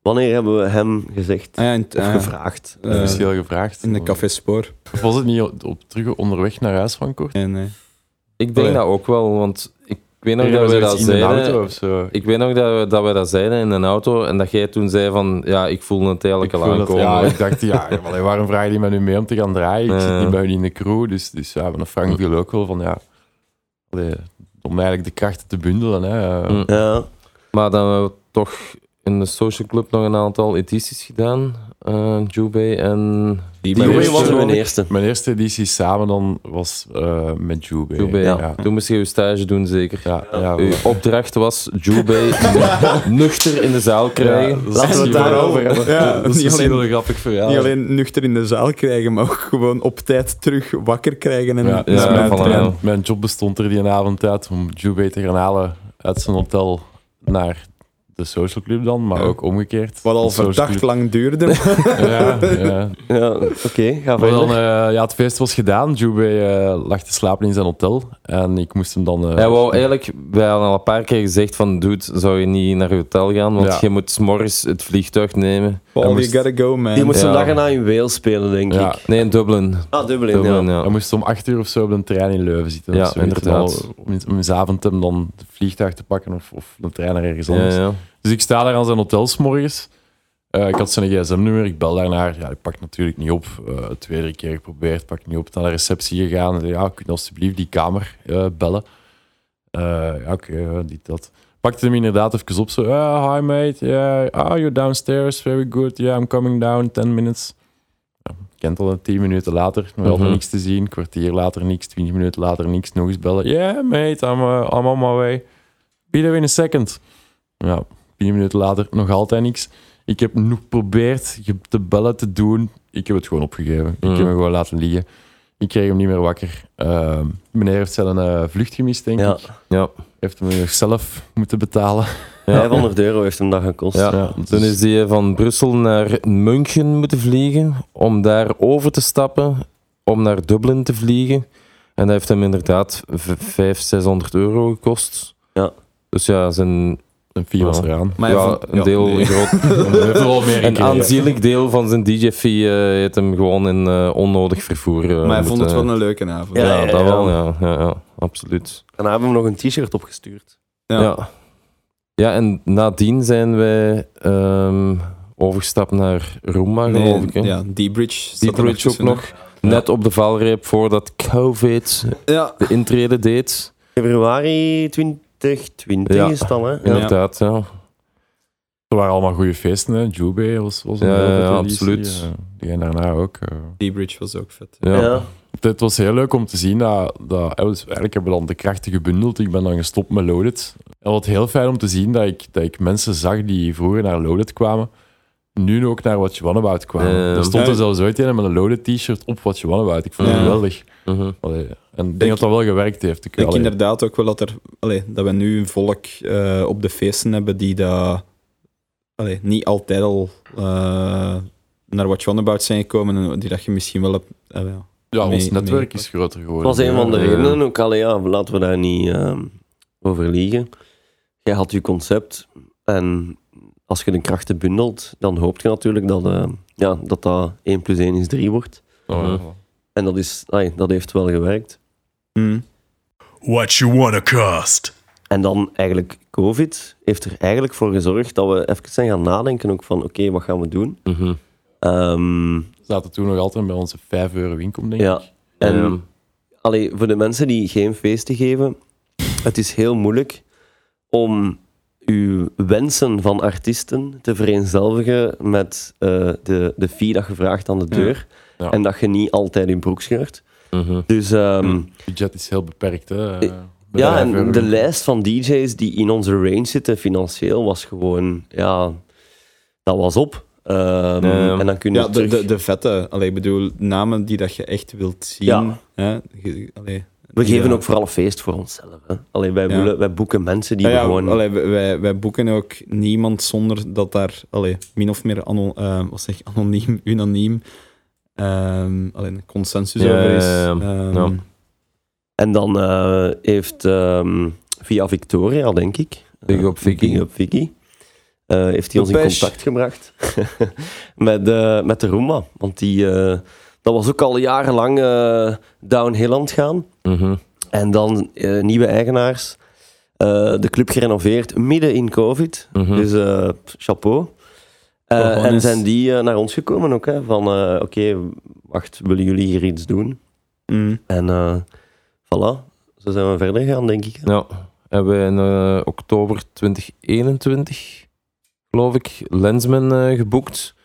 [SPEAKER 3] Wanneer hebben we hem gezegd
[SPEAKER 2] Ah ja, in, het-
[SPEAKER 3] of
[SPEAKER 2] ah,
[SPEAKER 3] gevraagd?
[SPEAKER 2] eh,
[SPEAKER 4] Officieel gevraagd.
[SPEAKER 2] in de Café Spoor.
[SPEAKER 4] Of was het niet op, op- terug onderweg naar huis van Kort?
[SPEAKER 2] Nee, nee.
[SPEAKER 1] ik denk
[SPEAKER 4] Oh, ja.
[SPEAKER 1] dat ook wel, want weet nog dat we dat
[SPEAKER 4] iets in de auto
[SPEAKER 1] zeiden.
[SPEAKER 4] of zo.
[SPEAKER 1] Ik weet nog dat we, dat we dat zeiden in een auto en dat jij toen zei van, ja, ik voel het eigenlijk
[SPEAKER 4] Ik
[SPEAKER 1] al aankomen.
[SPEAKER 4] ja, ik dacht, ja, maar waarom vraag je die met nu mee om te gaan draaien? Ik zit niet bij jullie in de crew, dus, dus ja, maar Frank viel ook wel van, ja, allee, om eigenlijk de krachten te bundelen. Hè.
[SPEAKER 1] Mm.
[SPEAKER 3] Ja,
[SPEAKER 1] Maar dan hebben we toch in de social club nog een aantal edities gedaan. Eh Jubei en...
[SPEAKER 3] Was
[SPEAKER 4] eerste-
[SPEAKER 3] mijn eerste.
[SPEAKER 4] Mijn eerste editie samen dan was eh, met Jube.
[SPEAKER 1] Jubei.
[SPEAKER 3] Ja.
[SPEAKER 4] Ja.
[SPEAKER 1] Toen moest je je stage doen, zeker.
[SPEAKER 4] Ja, ja,
[SPEAKER 1] Uw opdracht was Jubei nuchter in de zaal krijgen.
[SPEAKER 3] Laten we het daarover hebben.
[SPEAKER 2] Ja,
[SPEAKER 4] dat is
[SPEAKER 2] niet alleen-
[SPEAKER 4] een grappig verhaal.
[SPEAKER 2] Niet alleen nuchter in de zaal krijgen, maar ook gewoon op tijd terug wakker krijgen. En
[SPEAKER 4] Ja,
[SPEAKER 2] dus
[SPEAKER 1] ja,
[SPEAKER 2] mijn
[SPEAKER 4] mijn, mijn job bestond er die avond uit om Jube te gaan halen uit zijn hotel naar de social club dan, maar
[SPEAKER 2] Ja.
[SPEAKER 4] ook omgekeerd.
[SPEAKER 2] Wat al verdacht
[SPEAKER 4] club-
[SPEAKER 2] lang duurde.
[SPEAKER 4] Ja, ja.
[SPEAKER 3] Ja, oké, ga
[SPEAKER 4] Maar dan,
[SPEAKER 3] verder.
[SPEAKER 4] eh, ja, het feest was gedaan. Jube eh, lag te slapen in zijn hotel. En ik moest hem dan... eh,
[SPEAKER 1] Hij wou eigenlijk, wij hadden al een paar keer gezegd van, dude, zou je niet naar je hotel gaan, want
[SPEAKER 4] Ja.
[SPEAKER 1] je moet 's morgens het vliegtuig nemen.
[SPEAKER 2] Paul,
[SPEAKER 4] Hij
[SPEAKER 2] you
[SPEAKER 4] moest-
[SPEAKER 2] gotta go, man.
[SPEAKER 3] Die moest een dag erna in Wales spelen, denk
[SPEAKER 4] Ja.
[SPEAKER 3] ik.
[SPEAKER 1] Nee, in Dublin.
[SPEAKER 3] Ah, Dublin,
[SPEAKER 1] Dublin,
[SPEAKER 3] ja.
[SPEAKER 1] ja.
[SPEAKER 4] Hij moest om acht uur of zo op een trein in Leuven zitten.
[SPEAKER 1] Ja, inderdaad.
[SPEAKER 4] Om, in- om avond hem dan vliegtuig te pakken of, of een trein naar ergens anders.
[SPEAKER 1] ja.
[SPEAKER 4] Dus ik sta daar aan zijn hotel 's morgens. Eh, ik had zijn gsm-nummer, ik bel daarnaar. Ja, ik pak natuurlijk niet op. Eh twee, drie keer geprobeerd, pak niet op. Naar de receptie gegaan. en zei, Ja, kun je alsjeblieft die kamer eh, bellen? Ja, oké, dit, dat. Pakte hem inderdaad even op. Zo, "Ah, hi mate, yeah, ah, you're downstairs, very good. Yeah, I'm coming down, 10 minutes. Kent al, 10 minuten later, nog altijd
[SPEAKER 1] Mhm.
[SPEAKER 4] niks te zien. Kwartier later niks, 20 minuten later niks. Nog eens bellen. Yeah, mate, I'm, uh, I'm on my way. Be there in a second. Ja, 10 minuten later nog altijd niks. Ik heb nog geprobeerd ge- te bellen te doen. Ik heb het gewoon opgegeven. Ik
[SPEAKER 1] Mhm.
[SPEAKER 4] heb hem gewoon laten liggen. Ik kreeg hem niet meer wakker. Uh, meneer heeft zijn uh, vlucht gemist, denk
[SPEAKER 3] Ja.
[SPEAKER 4] ik.
[SPEAKER 1] Ja.
[SPEAKER 4] Heeft hem nog zelf moeten betalen.
[SPEAKER 1] Ja.
[SPEAKER 3] 500 euro heeft hem dat gekost.
[SPEAKER 1] Ja.
[SPEAKER 4] Ja,
[SPEAKER 1] Toen is hij van Brussel naar München moeten vliegen, om daar over te stappen, om naar Dublin te vliegen. En dat heeft hem inderdaad 500, 600 euro gekost.
[SPEAKER 3] Ja.
[SPEAKER 1] Dus ja, zijn,
[SPEAKER 4] Een fee was
[SPEAKER 1] Ja.
[SPEAKER 4] eraan.
[SPEAKER 2] Maar
[SPEAKER 1] ja, een
[SPEAKER 2] ja,
[SPEAKER 1] deel,
[SPEAKER 2] nee.
[SPEAKER 1] een groot,
[SPEAKER 4] meer
[SPEAKER 1] een
[SPEAKER 4] gekregen.
[SPEAKER 1] aanzienlijk deel van zijn DJ-fee eh, heeft hem gewoon in eh, onnodig vervoer. eh,
[SPEAKER 2] Maar hij vond het
[SPEAKER 1] moeten-
[SPEAKER 2] wel een leuke avond.
[SPEAKER 1] Ja,
[SPEAKER 3] Ja, ja,
[SPEAKER 1] dat
[SPEAKER 3] ja.
[SPEAKER 1] wel, ja. ja, ja absoluut.
[SPEAKER 3] En dan hebben we hem nog een t-shirt opgestuurd.
[SPEAKER 2] Ja.
[SPEAKER 1] Ja. ja. en nadien zijn wij ehm, overgestapt naar Roomba,
[SPEAKER 2] Nee,
[SPEAKER 1] geloof ik. Hè?
[SPEAKER 2] ja, D-Bridge. zat
[SPEAKER 1] Die
[SPEAKER 2] er
[SPEAKER 1] bridge ook
[SPEAKER 2] tussen,
[SPEAKER 1] nog. Net op de valreep voordat COVID
[SPEAKER 2] hè. Ja.
[SPEAKER 1] de intrede deed.
[SPEAKER 3] Februari 2020
[SPEAKER 1] Ja.
[SPEAKER 3] is het dan, hè? Ja.
[SPEAKER 1] Inderdaad, ja.
[SPEAKER 4] Er waren allemaal goede feesten. Hè. Jube was, was een
[SPEAKER 1] Ja, absoluut.
[SPEAKER 4] Eh, die en daarna ook. eh.
[SPEAKER 2] D-Bridge was ook vet.
[SPEAKER 1] ja.
[SPEAKER 3] Ja.
[SPEAKER 4] Het was heel leuk om te zien dat, dat eigenlijk hebben we dan de krachten gebundeld. Ik ben dan gestopt met Loaded. En wat heel fijn om te zien dat ik, dat ik mensen zag die vroeger naar Loaded kwamen, nu ook naar What You Want About kwamen.
[SPEAKER 1] Eh,
[SPEAKER 4] er stond er zelfs ooit een met een Loaded t-shirt op What You Want About. Ik vond het geweldig.
[SPEAKER 1] Mhm.
[SPEAKER 4] Allee, en ik denk dat dat wel gewerkt heeft. Ik,
[SPEAKER 2] denk
[SPEAKER 4] allee,
[SPEAKER 2] inderdaad ook wel dat, er, allee, dat we nu een volk eh, op de feesten hebben die dat, allee, niet altijd al eh, naar What You Want About zijn gekomen en die dat je misschien wel hebt. eh, ja.
[SPEAKER 4] ons netwerk
[SPEAKER 2] mee-
[SPEAKER 4] is groter geworden.
[SPEAKER 3] Dat was een van de
[SPEAKER 1] Ja.
[SPEAKER 3] redenen ook. Allee, ja, laten we daar niet ehm, over liegen. Jij had je concept en als je de krachten bundelt, dan hoop je natuurlijk dat ja, dat, dat 1 plus 1 is 3 wordt.
[SPEAKER 4] Oh, ja.
[SPEAKER 3] En dat, is, dat heeft wel gewerkt.
[SPEAKER 2] Mm.
[SPEAKER 5] What you wanna cost?
[SPEAKER 3] En dan eigenlijk COVID heeft er eigenlijk voor gezorgd dat we even zijn gaan nadenken ook van oké, wat gaan we doen? Ehm,
[SPEAKER 4] We zaten toen nog altijd bij onze 5 euro winkel, denk
[SPEAKER 3] Ja.
[SPEAKER 4] ik.
[SPEAKER 3] en allee, voor de mensen die geen feesten geven, het is heel moeilijk om uw wensen van artiesten te vereenzelvigen met eh, de, de fee dat je vraagt aan de deur.
[SPEAKER 4] Ja.
[SPEAKER 3] En dat je niet altijd in broek scheurt.
[SPEAKER 1] Mhm.
[SPEAKER 3] Dus ehm,
[SPEAKER 4] Het budget is heel beperkt. Hè.
[SPEAKER 3] Eh,
[SPEAKER 4] bij
[SPEAKER 3] ja,
[SPEAKER 4] 5 euro
[SPEAKER 3] en de lijst van DJ's die in onze range zitten financieel was gewoon, ja, dat was op. Ehm,
[SPEAKER 1] Ja.
[SPEAKER 3] En dan kun je
[SPEAKER 2] Ja, de,
[SPEAKER 3] terug...
[SPEAKER 2] de, de vette, allee, ik bedoel, namen die dat je echt wilt zien.
[SPEAKER 3] Ja.
[SPEAKER 2] Hè? Allee,
[SPEAKER 3] We geven
[SPEAKER 2] eh,
[SPEAKER 3] ook vooral een feest voor onszelf. Hè. Allee, wij, willen- wij boeken mensen die
[SPEAKER 2] Ja, ja,
[SPEAKER 3] we gewoon...
[SPEAKER 2] allee, wij- wij, boeken ook niemand zonder dat daar allee, min of meer ano, eh, wat zeg, anoniem, unaniem ehm allee, een consensus
[SPEAKER 1] Ja,
[SPEAKER 2] over is. Ehm,
[SPEAKER 1] Ja.
[SPEAKER 3] En dan eh, heeft ehm, via Victoria, denk ik...
[SPEAKER 1] Big
[SPEAKER 3] eh,
[SPEAKER 1] up Vicky.
[SPEAKER 3] Big Vicky. eh, heeft hij ons in contact gebracht met, eh, met de Roomba. Want die, eh, dat was ook al jarenlang eh downhill aan het gaan.
[SPEAKER 1] Mhm.
[SPEAKER 3] En dan eh, nieuwe eigenaars. eh, de club gerenoveerd midden in COVID.
[SPEAKER 1] Mhm.
[SPEAKER 3] Dus eh, chapeau. Eh,
[SPEAKER 2] Gewoon
[SPEAKER 3] en zijn die eh, naar ons gekomen ook. Hè, van eh, oké, wacht, willen jullie hier iets doen?
[SPEAKER 2] mm.
[SPEAKER 3] En eh voilà, zo zijn we verder gegaan, denk ik. hè.
[SPEAKER 1] Ja, hebben we in eh, oktober 2021, geloof ik, Lensman eh, geboekt.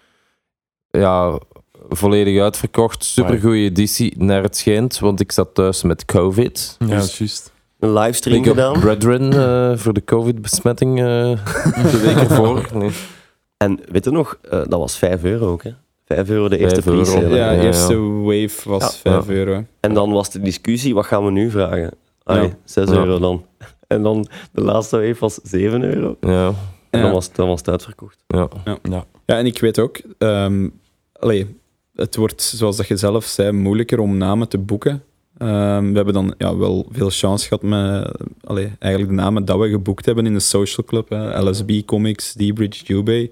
[SPEAKER 1] Ja, volledig uitverkocht. Supergoeie editie naar het schijnt, want ik zat thuis met COVID.
[SPEAKER 4] Ja,
[SPEAKER 1] Dus
[SPEAKER 4] juist.
[SPEAKER 3] Een livestream gedaan.
[SPEAKER 1] Brethren voor de COVID-besmetting eh, de week ervoor. Nee.
[SPEAKER 3] En weet je nog, eh, dat was 5 euro ook. Hè? 5 euro de eerste hè.
[SPEAKER 2] Ja,
[SPEAKER 1] ja,
[SPEAKER 2] eerste
[SPEAKER 1] ja.
[SPEAKER 2] wave was
[SPEAKER 3] Ja.
[SPEAKER 2] 5
[SPEAKER 1] Ja.
[SPEAKER 2] euro.
[SPEAKER 3] En dan was de discussie, wat gaan we nu vragen?
[SPEAKER 2] Ja.
[SPEAKER 3] 6
[SPEAKER 1] Ja.
[SPEAKER 3] euro dan. En dan de laatste wave was 7 euro.
[SPEAKER 1] Ja,
[SPEAKER 3] En
[SPEAKER 2] Ja.
[SPEAKER 3] dan, was, dan was het uitverkocht.
[SPEAKER 1] ja.
[SPEAKER 4] Ja.
[SPEAKER 2] Ja, en ik weet ook, ehm, allee, het wordt, zoals dat je zelf zei, moeilijker om namen te boeken. Ehm, we hebben dan ja, wel veel chance gehad met allee, eigenlijk de namen dat we geboekt hebben in de social club. Hè. LSB Comics, D-Bridge, Jubei.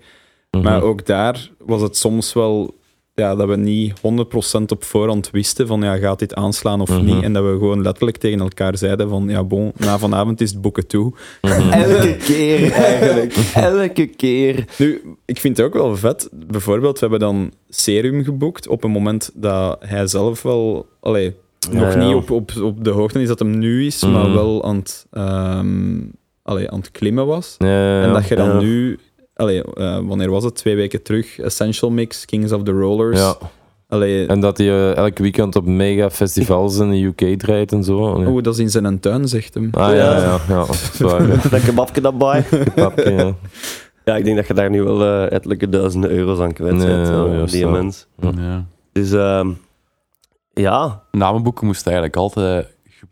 [SPEAKER 1] Mhm.
[SPEAKER 2] Maar ook daar was het soms wel ja, dat we niet 100% op voorhand wisten van ja, gaat dit aanslaan of
[SPEAKER 1] Mhm.
[SPEAKER 2] niet. En dat we gewoon letterlijk tegen elkaar zeiden van ja, bon, na vanavond is het boeken toe.
[SPEAKER 1] Mhm.
[SPEAKER 3] Elke keer eigenlijk. Elke keer.
[SPEAKER 2] Nu, ik vind het ook wel vet. Bijvoorbeeld, we hebben dan Serum geboekt op een moment dat hij zelf wel... Allee, nog
[SPEAKER 3] ja.
[SPEAKER 2] niet op, op, op de hoogte is dat hem nu is, maar
[SPEAKER 1] Mhm.
[SPEAKER 2] wel aan het, ehm, allee, aan het klimmen was.
[SPEAKER 1] Ja, ja, ja.
[SPEAKER 2] En dat je dan
[SPEAKER 3] Ja.
[SPEAKER 2] nu... Allee, eh, wanneer was het? Twee weken terug. Essential Mix, Kings of the Rollers.
[SPEAKER 1] Ja,
[SPEAKER 2] Allee,
[SPEAKER 1] en dat hij eh, elk weekend op mega festivals in de UK draait en zo. Allee.
[SPEAKER 2] oh, dat is in zijn tuin, zegt hem.
[SPEAKER 1] Ah ja,
[SPEAKER 3] Ja.
[SPEAKER 1] ja, ja. dat ja.
[SPEAKER 3] Kebabje daarbij.
[SPEAKER 1] Papje, ja.
[SPEAKER 3] Ja, ik denk dat je daar nu wel ettelijke duizenden euro's aan kwijt
[SPEAKER 1] Nee,
[SPEAKER 3] bent.
[SPEAKER 1] ja,
[SPEAKER 3] eh,
[SPEAKER 1] juist,
[SPEAKER 3] die
[SPEAKER 1] ja.
[SPEAKER 3] mens.
[SPEAKER 4] Ja.
[SPEAKER 3] Dus ehm, Ja,
[SPEAKER 4] namenboeken moest eigenlijk altijd...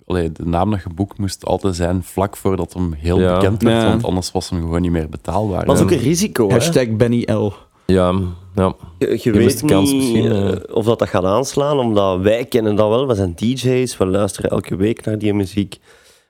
[SPEAKER 4] Allee, de naam dat je boekt moest altijd zijn vlak voordat hem heel
[SPEAKER 1] Ja.
[SPEAKER 4] bekend werd,
[SPEAKER 2] Ja.
[SPEAKER 4] want anders was hem gewoon niet meer betaalbaar.
[SPEAKER 3] dat is ook een risico. hè.
[SPEAKER 2] Hashtag Benny L.
[SPEAKER 1] Ja, ja.
[SPEAKER 3] Je, je
[SPEAKER 1] mist
[SPEAKER 3] weet
[SPEAKER 1] de kans
[SPEAKER 3] niet
[SPEAKER 1] misschien,
[SPEAKER 3] eh,
[SPEAKER 1] eh.
[SPEAKER 3] of dat, dat gaat aanslaan, omdat wij kennen dat wel. We zijn DJ's, we luisteren elke week naar die muziek.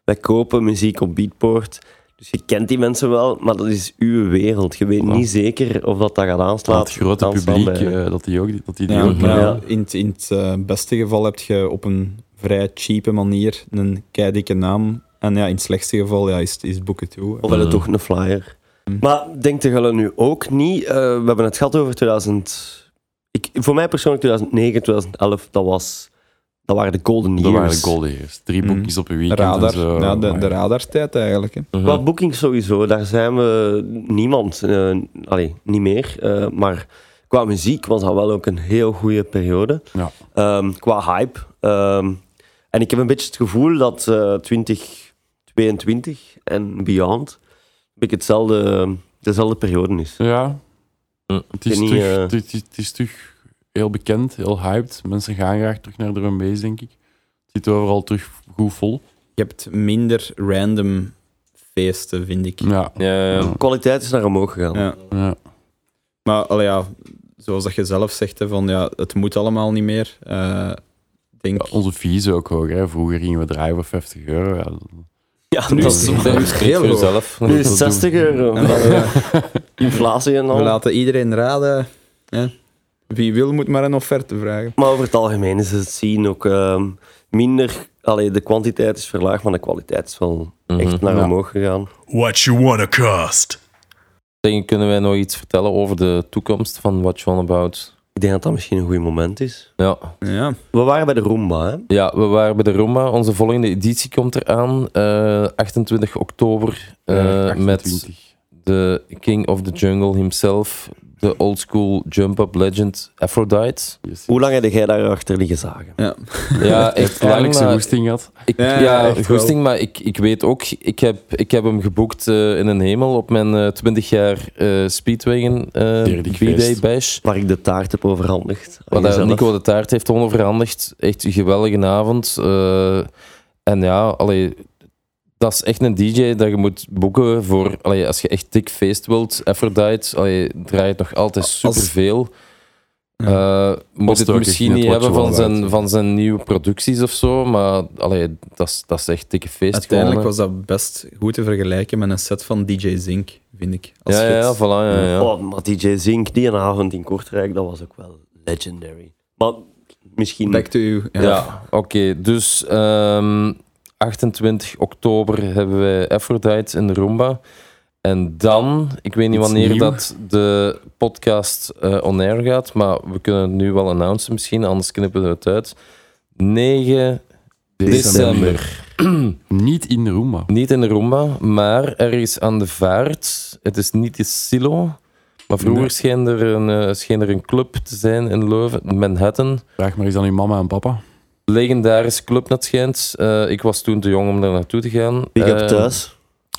[SPEAKER 3] Wij kopen muziek op Beatport. Dus je kent die mensen wel, maar dat is uw wereld. Je weet
[SPEAKER 4] Ja.
[SPEAKER 3] niet zeker of dat, dat gaat aanslaan.
[SPEAKER 4] het grote publiek,
[SPEAKER 3] bij-
[SPEAKER 4] eh, dat die ook, dat die, die
[SPEAKER 2] Ja,
[SPEAKER 4] ook
[SPEAKER 3] Ja.
[SPEAKER 2] In, het- in het eh, beste geval heb je op een vrij cheape manier een keidikke naam. En ja, in het slechtste geval ja, is, is boeken toe.
[SPEAKER 3] Of wel toch een flyer.
[SPEAKER 2] Mm.
[SPEAKER 3] Maar denkt jullie nu ook niet? eh, we hebben het gehad over 2000. Ik, voor mij persoonlijk 2009, 2011, dat, was, dat waren de golden years.
[SPEAKER 4] Dat waren de golden years. Drie
[SPEAKER 2] Mhm.
[SPEAKER 4] boekjes op een weekend
[SPEAKER 2] radar.
[SPEAKER 4] en zo.
[SPEAKER 2] ja, de, de radartijd eigenlijk. Hè.
[SPEAKER 1] Mhm.
[SPEAKER 3] Qua boekings sowieso, daar zijn we niemand. eh allee, niet meer. eh, maar qua muziek was dat wel ook een heel goede periode.
[SPEAKER 4] Ja.
[SPEAKER 3] Ehm, qua hype. Ehm, en ik heb een beetje het gevoel dat eh 2022 en beyond een beetje hetzelfde, dezelfde periode is.
[SPEAKER 4] Ja. Het, is
[SPEAKER 3] Ik weet
[SPEAKER 4] terug,
[SPEAKER 3] niet, eh,
[SPEAKER 4] het, is- het is terug heel bekend, heel hyped. Mensen gaan graag terug naar de Rumbees, denk ik. Het zit overal terug goed vol.
[SPEAKER 2] Je hebt minder random feesten, vind ik.
[SPEAKER 4] Ja.
[SPEAKER 1] Ja.
[SPEAKER 3] De kwaliteit is naar omhoog gegaan.
[SPEAKER 2] Ja.
[SPEAKER 4] ja.
[SPEAKER 2] Maar allee, ja, zoals dat je zelf zegt, hè, van, ja, het moet allemaal niet meer. Eh, denk,
[SPEAKER 4] Ja, onze fees ook hoog. Hè. Vroeger gingen we draaien voor 50 euro. Ja,
[SPEAKER 3] Ja,
[SPEAKER 2] Nu
[SPEAKER 3] dat
[SPEAKER 2] is het-
[SPEAKER 1] is
[SPEAKER 2] heel
[SPEAKER 1] voor
[SPEAKER 2] hoog.
[SPEAKER 1] jezelf.
[SPEAKER 3] nu is het 60 euro.
[SPEAKER 2] En dan, ja,
[SPEAKER 3] Inflatie en
[SPEAKER 2] we
[SPEAKER 3] al.
[SPEAKER 2] laten iedereen raden. hè. Wie wil, moet maar een offerte vragen.
[SPEAKER 3] Maar over het algemeen is het zien ook ehm, minder. Allee, de kwantiteit is verlaagd, maar de kwaliteit is wel
[SPEAKER 1] Mhm.
[SPEAKER 3] echt naar
[SPEAKER 4] Ja.
[SPEAKER 3] omhoog gegaan.
[SPEAKER 5] What you wanna cost?
[SPEAKER 1] Denk, Kunnen wij nog iets vertellen over de toekomst van What You On About?
[SPEAKER 3] Ik denk dat dat misschien een goed moment is.
[SPEAKER 1] Ja.
[SPEAKER 2] Ja,
[SPEAKER 3] We waren bij de Roomba, hè?
[SPEAKER 1] ja, we waren bij de Roma. Onze volgende editie komt eraan. eh 28 oktober. eh,
[SPEAKER 4] Ja,
[SPEAKER 1] met
[SPEAKER 4] 28.
[SPEAKER 1] De King of the Jungle himself. De old school jump-up legend Aphrodite.
[SPEAKER 3] Hoe lang heb jij daarachter liggen zagen?
[SPEAKER 2] ja.
[SPEAKER 1] Ja, echt lang.
[SPEAKER 4] Zijn woesting had.
[SPEAKER 1] Ik,
[SPEAKER 2] Ja,
[SPEAKER 1] ja, goesting, maar ik, ik weet ook, ik heb, ik heb hem geboekt eh, in een hemel op mijn eh 20 jaar eh Speedwagon eh
[SPEAKER 4] Derde
[SPEAKER 1] B-Day bash.
[SPEAKER 3] Waar ik de taart heb overhandigd.
[SPEAKER 1] Wat. Nico de Taart heeft overhandigd. Echt een geweldige avond. eh, en ja, allee, dat is echt een DJ dat je moet boeken voor, allee, als je echt dik feest wilt. Aphrodite, allee, draait nog altijd superveel.
[SPEAKER 2] Ja.
[SPEAKER 1] Eh moet het misschien niet hebben van zijn, van zijn nieuwe producties of zo, maar allee, dat, is, dat is echt dikke feest.
[SPEAKER 2] Uiteindelijk
[SPEAKER 1] gewoon,
[SPEAKER 2] was dat best goed te vergelijken met een set van DJ Zink, vind ik. Als
[SPEAKER 1] ja, ja, voilà, ja, ja.
[SPEAKER 3] Oh, maar DJ Zink, die avond in Kortrijk, dat was ook wel legendary. Maar misschien...
[SPEAKER 2] Back to you. Ja.
[SPEAKER 1] Ja, oké. Dus ehm, 28 oktober hebben wij Aphrodite in de Roomba. En dan, ik weet niet
[SPEAKER 4] Iets
[SPEAKER 1] wanneer
[SPEAKER 4] nieuw.
[SPEAKER 1] dat de podcast eh on air gaat, maar we kunnen het nu wel announcen misschien, anders knippen we het uit. 9 december.
[SPEAKER 4] Niet in de Roomba.
[SPEAKER 1] Niet in de Roomba, maar ergens aan de vaart. Het is niet de Silo, maar vroeger
[SPEAKER 4] Nee.
[SPEAKER 1] scheen, er een, eh, scheen er een club te zijn in Leuven, Manhattan.
[SPEAKER 4] Vraag maar eens aan uw mama en papa.
[SPEAKER 1] Legendarische club dat schijnt. Eh, ik was toen te jong om daar naartoe te gaan.
[SPEAKER 3] Big up
[SPEAKER 1] Eh,
[SPEAKER 3] thuis.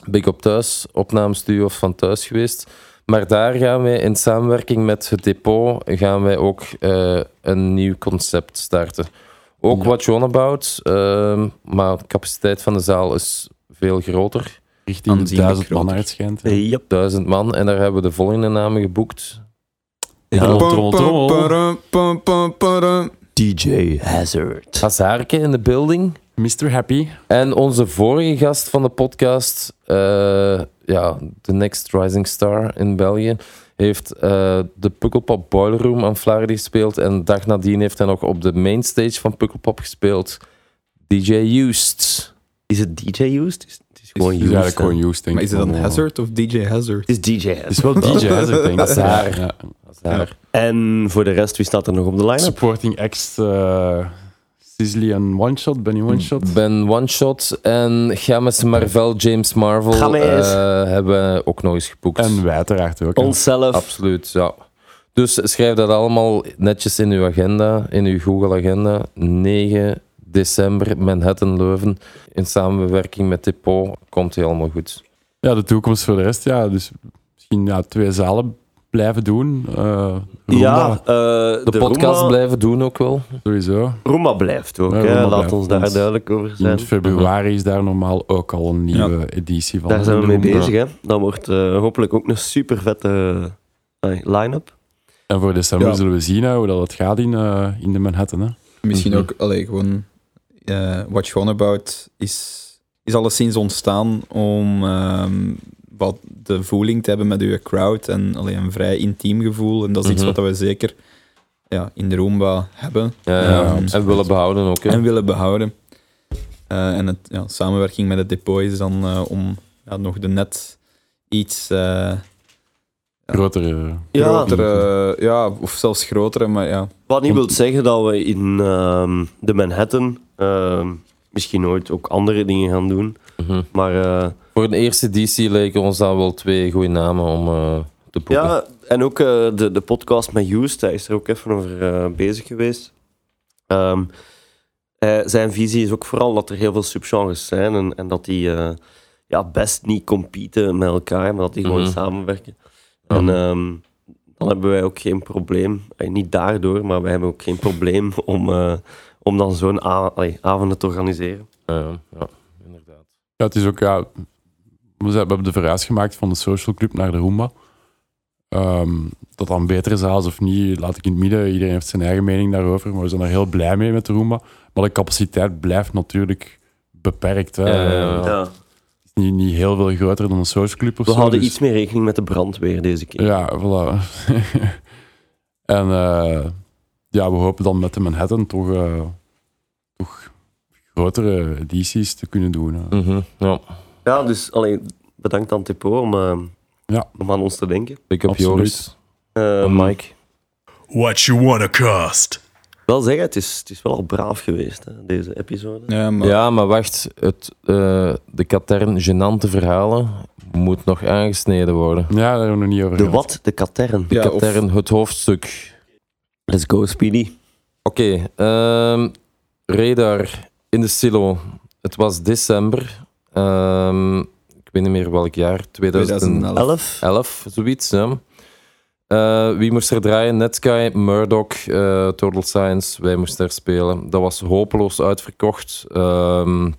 [SPEAKER 1] Big Up Thuis, opnamestudio van thuis geweest. Maar daar gaan wij in samenwerking met het depot gaan wij ook eh, een nieuw concept starten. Ook
[SPEAKER 4] Ja.
[SPEAKER 1] wat you on about, ehm, maar de capaciteit van de zaal is veel groter.
[SPEAKER 4] Richting de
[SPEAKER 2] Aanzienlijk
[SPEAKER 4] duizend man
[SPEAKER 2] groter.
[SPEAKER 4] naar het schijnt. hè.
[SPEAKER 3] Yep.
[SPEAKER 1] Duizend man. En daar hebben we de volgende namen geboekt.
[SPEAKER 3] Ja. DJ Hazard.
[SPEAKER 1] Hazarke in de building.
[SPEAKER 4] Mr. Happy.
[SPEAKER 1] En onze vorige gast van de podcast, eh, ja, de Next Rising Star in België, heeft eh, de Pukkelpop Boiler Room aan Flaherty gespeeld. En de dag nadien heeft hij nog op de mainstage van Pukkelpop gespeeld. DJ Used.
[SPEAKER 3] Is het DJ used? Is, is gewoon
[SPEAKER 4] is eigenlijk denk
[SPEAKER 2] Maar is het dan Hazard of DJ Hazard?
[SPEAKER 3] Het is DJ
[SPEAKER 4] Het
[SPEAKER 3] Hazard.
[SPEAKER 4] is wel DJ Hazard, denk ik.
[SPEAKER 1] Hazard.
[SPEAKER 4] Ja.
[SPEAKER 1] Daar.
[SPEAKER 3] En voor de rest, wie staat er nog op de line-up?
[SPEAKER 4] Supporting acts eh Sizzly en One Shot, Benny One Shot.
[SPEAKER 1] Ben One Shot en James Marvel, James Marvel eh, hebben we ook nog eens geboekt.
[SPEAKER 4] En wij uiteraard ook.
[SPEAKER 3] Onszelf.
[SPEAKER 1] Absoluut, ja. Dus schrijf dat allemaal netjes in uw agenda, in uw Google Agenda. 9 december, Manhattan Leuven. In samenwerking met Depot komt helemaal goed.
[SPEAKER 4] Ja, de toekomst voor de rest, ja. Dus misschien ja, twee zalen blijven doen? Eh
[SPEAKER 3] Ja, eh,
[SPEAKER 1] De, podcast blijven doen ook wel.
[SPEAKER 4] sowieso.
[SPEAKER 3] Roomba blijft ook.
[SPEAKER 4] Ja,
[SPEAKER 3] Laat
[SPEAKER 4] blijft,
[SPEAKER 3] ons daar duidelijk over zijn.
[SPEAKER 4] In februari is daar normaal ook al een nieuwe editie van.
[SPEAKER 3] Daar zijn we mee bezig. Hè. Dat wordt eh, hopelijk ook een super vette line-up.
[SPEAKER 4] En voor december
[SPEAKER 2] Ja.
[SPEAKER 4] zullen we zien hoe dat het gaat in, eh, in de Manhattan. Hè.
[SPEAKER 2] Misschien
[SPEAKER 1] Mhm.
[SPEAKER 2] ook, allee, gewoon, eh What You On About is, is alleszins ontstaan om ehm, wat de voeling te hebben met uw crowd en allee, een vrij intiem gevoel. En dat is iets
[SPEAKER 1] Mhm.
[SPEAKER 2] wat we zeker ja, in de Roomba hebben
[SPEAKER 1] Ja, ja.
[SPEAKER 2] Ehm,
[SPEAKER 1] en willen behouden ook. Hè.
[SPEAKER 2] en willen behouden. Eh, en het, ja, samenwerking met het depot is dan eh, om ja, nog de net iets
[SPEAKER 4] Grotere.
[SPEAKER 3] Ja.
[SPEAKER 2] grotere, ja, of zelfs grotere, maar ja.
[SPEAKER 3] Wat niet
[SPEAKER 4] Want-
[SPEAKER 3] wil zeggen dat we in ehm, de Manhattan ehm, misschien ooit ook andere dingen gaan doen.
[SPEAKER 1] Mhm.
[SPEAKER 3] Maar eh,
[SPEAKER 1] Voor de eerste DC lijken ons dat wel twee goede namen om eh, te boeken.
[SPEAKER 3] ja, en ook eh, de, de podcast met Joost, hij is er ook even over bezig geweest. Ehm, zijn visie is ook vooral dat er heel veel subgenres zijn en, en dat die eh, ja, best niet competen met elkaar, maar dat die gewoon
[SPEAKER 1] Mhm.
[SPEAKER 3] samenwerken. En ehm, dan hebben wij ook geen probleem, eh, niet daardoor, maar wij hebben ook geen probleem om, eh, om dan zo'n a- allee, avonden te organiseren.
[SPEAKER 1] Ja, ja, inderdaad.
[SPEAKER 4] Ja, het is ook, ja, we hebben de verhuis gemaakt van de social club naar de Roomba. Ehm, dat dan beter is als of niet, laat ik in het midden. Iedereen heeft zijn eigen mening daarover, maar we zijn er heel blij mee met de Roomba. Maar de capaciteit blijft natuurlijk beperkt. Hè.
[SPEAKER 1] Ja, ja, ja.
[SPEAKER 4] Niet, niet heel veel groter dan een social club of
[SPEAKER 3] We
[SPEAKER 4] zo.
[SPEAKER 3] houden
[SPEAKER 4] dus-
[SPEAKER 3] iets meer rekening met de brandweer deze keer.
[SPEAKER 4] Ja, voilà. en eh, ja, we hopen dan met de Manhattan toch, eh, toch grotere edities te kunnen doen.
[SPEAKER 1] Mhm, ja.
[SPEAKER 3] Ja, dus alleen bedankt aan Tipo om, eh,
[SPEAKER 4] Ja.
[SPEAKER 3] om aan ons te denken.
[SPEAKER 1] Up
[SPEAKER 4] Absoluut.
[SPEAKER 1] Joris
[SPEAKER 3] Eh,
[SPEAKER 1] en Mike.
[SPEAKER 5] What you wanna cost?
[SPEAKER 3] Wel zeggen, het is, het is wel al braaf geweest, hè, deze episode.
[SPEAKER 2] Ja, maar
[SPEAKER 1] Ja, maar wacht. Het, eh, de katern gênante verhalen moet nog aangesneden worden.
[SPEAKER 4] Ja, daar hebben we nog niet over
[SPEAKER 3] De
[SPEAKER 4] gehad.
[SPEAKER 3] wat? De katern.
[SPEAKER 1] De
[SPEAKER 2] Ja, of-
[SPEAKER 1] katern, het hoofdstuk.
[SPEAKER 3] Let's go, Speedy.
[SPEAKER 1] Oké, ehm, radar in de silo. Het was december. Ehm, ik weet niet meer welk jaar. 2011,
[SPEAKER 2] 2011.
[SPEAKER 3] 11.
[SPEAKER 1] zoiets. Ja. Eh, wie moest er draaien? Netsky, Murdoch, eh, Total Science. Wij moesten er spelen. Dat was hopeloos uitverkocht. Ehm,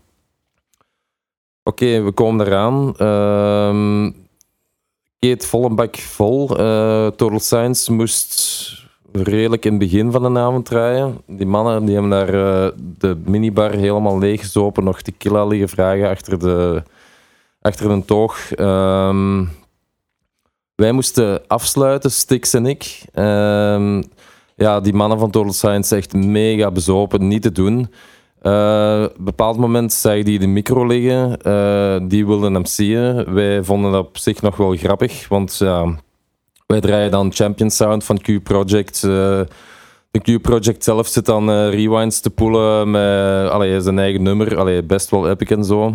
[SPEAKER 1] Oké, we komen eraan. Ehm Kate volle bak vol. Eh, Total Science moest redelijk in het begin van de avond draaien. Die mannen die hebben daar de minibar helemaal leeggezopen, nog tequila liggen vragen achter de, achter een toog. Ehm, wij moesten afsluiten, Stix en ik. Ehm, ja, die mannen van Total Science echt mega bezopen, niet te doen. Eh, op een bepaald moment zag die de micro liggen. eh, die wilden hem zien. Wij vonden dat op zich nog wel grappig, want ja, wij draaien dan Champion Sound van Q-Project. eh, de Q-Project zelf zit dan eh, rewinds te poelen met allee, zijn eigen nummer. Allee, best wel epic en zo.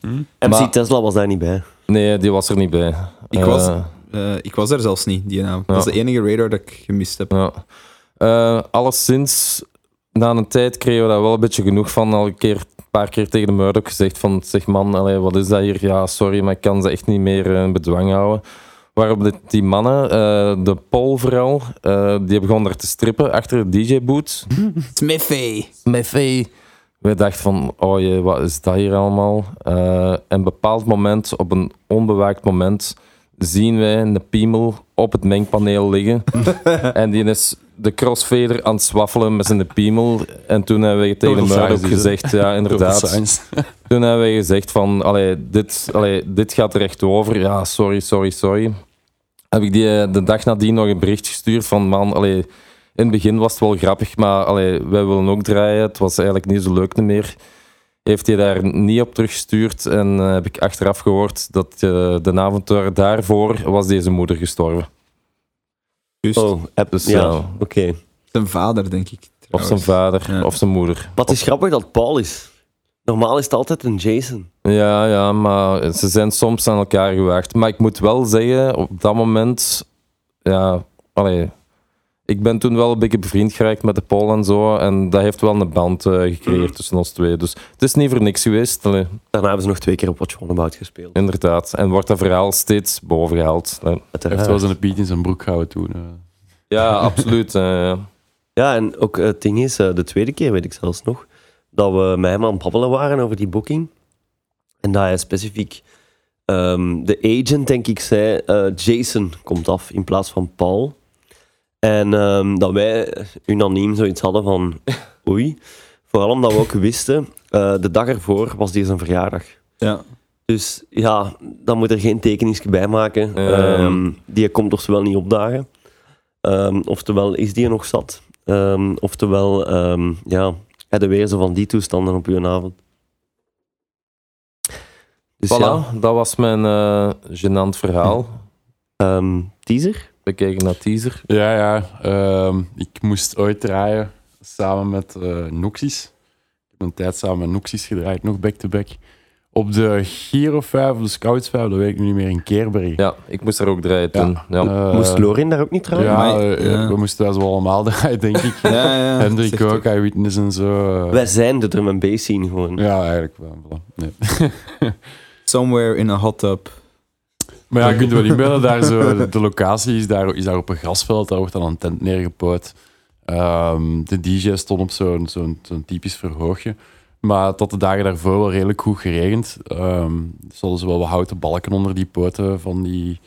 [SPEAKER 3] MC
[SPEAKER 1] Maar-
[SPEAKER 3] Tesla was daar niet bij.
[SPEAKER 1] Nee, die was er niet bij.
[SPEAKER 2] Ik was-
[SPEAKER 1] Eh,
[SPEAKER 2] ik was er zelfs niet die avond. Dat is de enige radar dat ik gemist heb.
[SPEAKER 1] Ja. Eh, alleszins, na een tijd kregen we daar wel een beetje genoeg van. Al een, keer, een paar keer tegen de Murdoch gezegd van, zeg man, allee, wat is dat hier? Ja, sorry, maar ik kan ze echt niet meer in bedwang houden. Waarop de, die mannen, eh, de Paul vooral, die begonnen daar te strippen achter de DJ-boot.
[SPEAKER 2] Smithy!
[SPEAKER 1] Smithy. We dachten van, oh jee, wat is dat hier allemaal? En een bepaald moment, op een onbewaakt moment, zien wij een piemel op het mengpaneel liggen. en die is de crossfader aan het swaffelen met zijn piemel. En toen hebben we tegen
[SPEAKER 4] Total is
[SPEAKER 1] gezegd, ja inderdaad. Toen hebben wij gezegd van, allee, dit, allee, dit gaat er echt over. Ja, sorry, sorry, sorry. Heb ik die eh, de dag nadien nog een bericht gestuurd van, man, allee, in het begin was het wel grappig, maar allee, wij willen ook draaien. Het was eigenlijk niet zo leuk meer. Heeft hij daar niet op teruggestuurd en eh, heb ik achteraf gehoord dat eh, de avond daar- daarvoor was deze moeder gestorven.
[SPEAKER 2] Juist.
[SPEAKER 3] Oh, app,
[SPEAKER 1] Dus,
[SPEAKER 3] ja,
[SPEAKER 1] ja.
[SPEAKER 3] oké.
[SPEAKER 2] Zijn vader, denk ik.
[SPEAKER 1] Of zijn vader,
[SPEAKER 2] Ja.
[SPEAKER 1] of zijn moeder.
[SPEAKER 3] Wat is grappig dat Paul is. Normaal is het altijd een Jason.
[SPEAKER 1] Ja, ja, maar ze zijn soms aan elkaar gewaagd. Maar ik moet wel zeggen, op dat moment, ja, allee, Ik ben toen wel een beetje bevriend geraakt met de Paul en zo. En dat heeft wel een band eh, gecreëerd tussen ons twee. Dus het is niet voor niks geweest. Allee,
[SPEAKER 3] Daarna hebben ze nog twee keer op Want About gespeeld.
[SPEAKER 1] inderdaad. En wordt dat verhaal steeds bovengehaald. Eh,
[SPEAKER 4] Hij
[SPEAKER 3] Uiteraard.
[SPEAKER 4] heeft wel zijn Piet in zijn broek gehouden toen. eh.
[SPEAKER 1] Ja, absoluut. eh, ja.
[SPEAKER 3] Ja, en ook het ding is, eh, de tweede keer weet ik zelfs nog, dat we met hem aan het babbelen waren over die boeking. En dat hij specifiek, ehm, de agent denk ik zei, eh, Jason komt af in plaats van Paul. En ehm, dat wij unaniem zoiets hadden van, oei. Vooral omdat we ook wisten, eh, de dag ervoor was die zijn verjaardag.
[SPEAKER 2] Ja.
[SPEAKER 3] Dus ja, dan moet er geen tekeningsje bij maken.
[SPEAKER 1] Ja.
[SPEAKER 3] Ehm, die komt oftewel niet opdagen. Ehm, oftewel is die er nog zat. Ehm, oftewel, ja, heb je weer zo van die toestanden op uw avond. Dus
[SPEAKER 1] Voilà,
[SPEAKER 3] ja,
[SPEAKER 1] dat was mijn eh gênant verhaal.
[SPEAKER 3] teaser.
[SPEAKER 1] We kijken naar teaser.
[SPEAKER 4] Ja, ja. ehm, ik moest ooit draaien samen met eh Noxis. Ik heb een tijd samen met Noxis gedraaid, nog back-to-back. Op de Giro 5 of de Scouts 5, dat weet ik nu niet meer, in Keerberry.
[SPEAKER 1] Ja, ik moest er ook draaien toen. Ja.
[SPEAKER 4] Eh,
[SPEAKER 3] Moest Lorin daar ook niet trouwen?
[SPEAKER 4] Ja,
[SPEAKER 2] Maar-
[SPEAKER 4] eh,
[SPEAKER 2] ja.
[SPEAKER 4] we moesten wel zo allemaal draaien, denk ik.
[SPEAKER 2] Ja, ja.
[SPEAKER 4] Hendrik ook, Eyewitness en zo.
[SPEAKER 3] Wij zijn de drum and bass scene gewoon.
[SPEAKER 4] Ja, eigenlijk wel. voilà. Nee.
[SPEAKER 2] Somewhere in a hot tub.
[SPEAKER 4] Maar ja, je kunt wel inbeelden, daar zo, de locatie is daar, is daar op een grasveld, daar wordt dan een tent neergepoot. Ehm, de DJ stond op zo'n zo'n zo'n typisch verhoogje. Maar tot de dagen daarvoor wel redelijk goed geregend. Ehm er hadden ze wel wat houten balken onder die poten van die...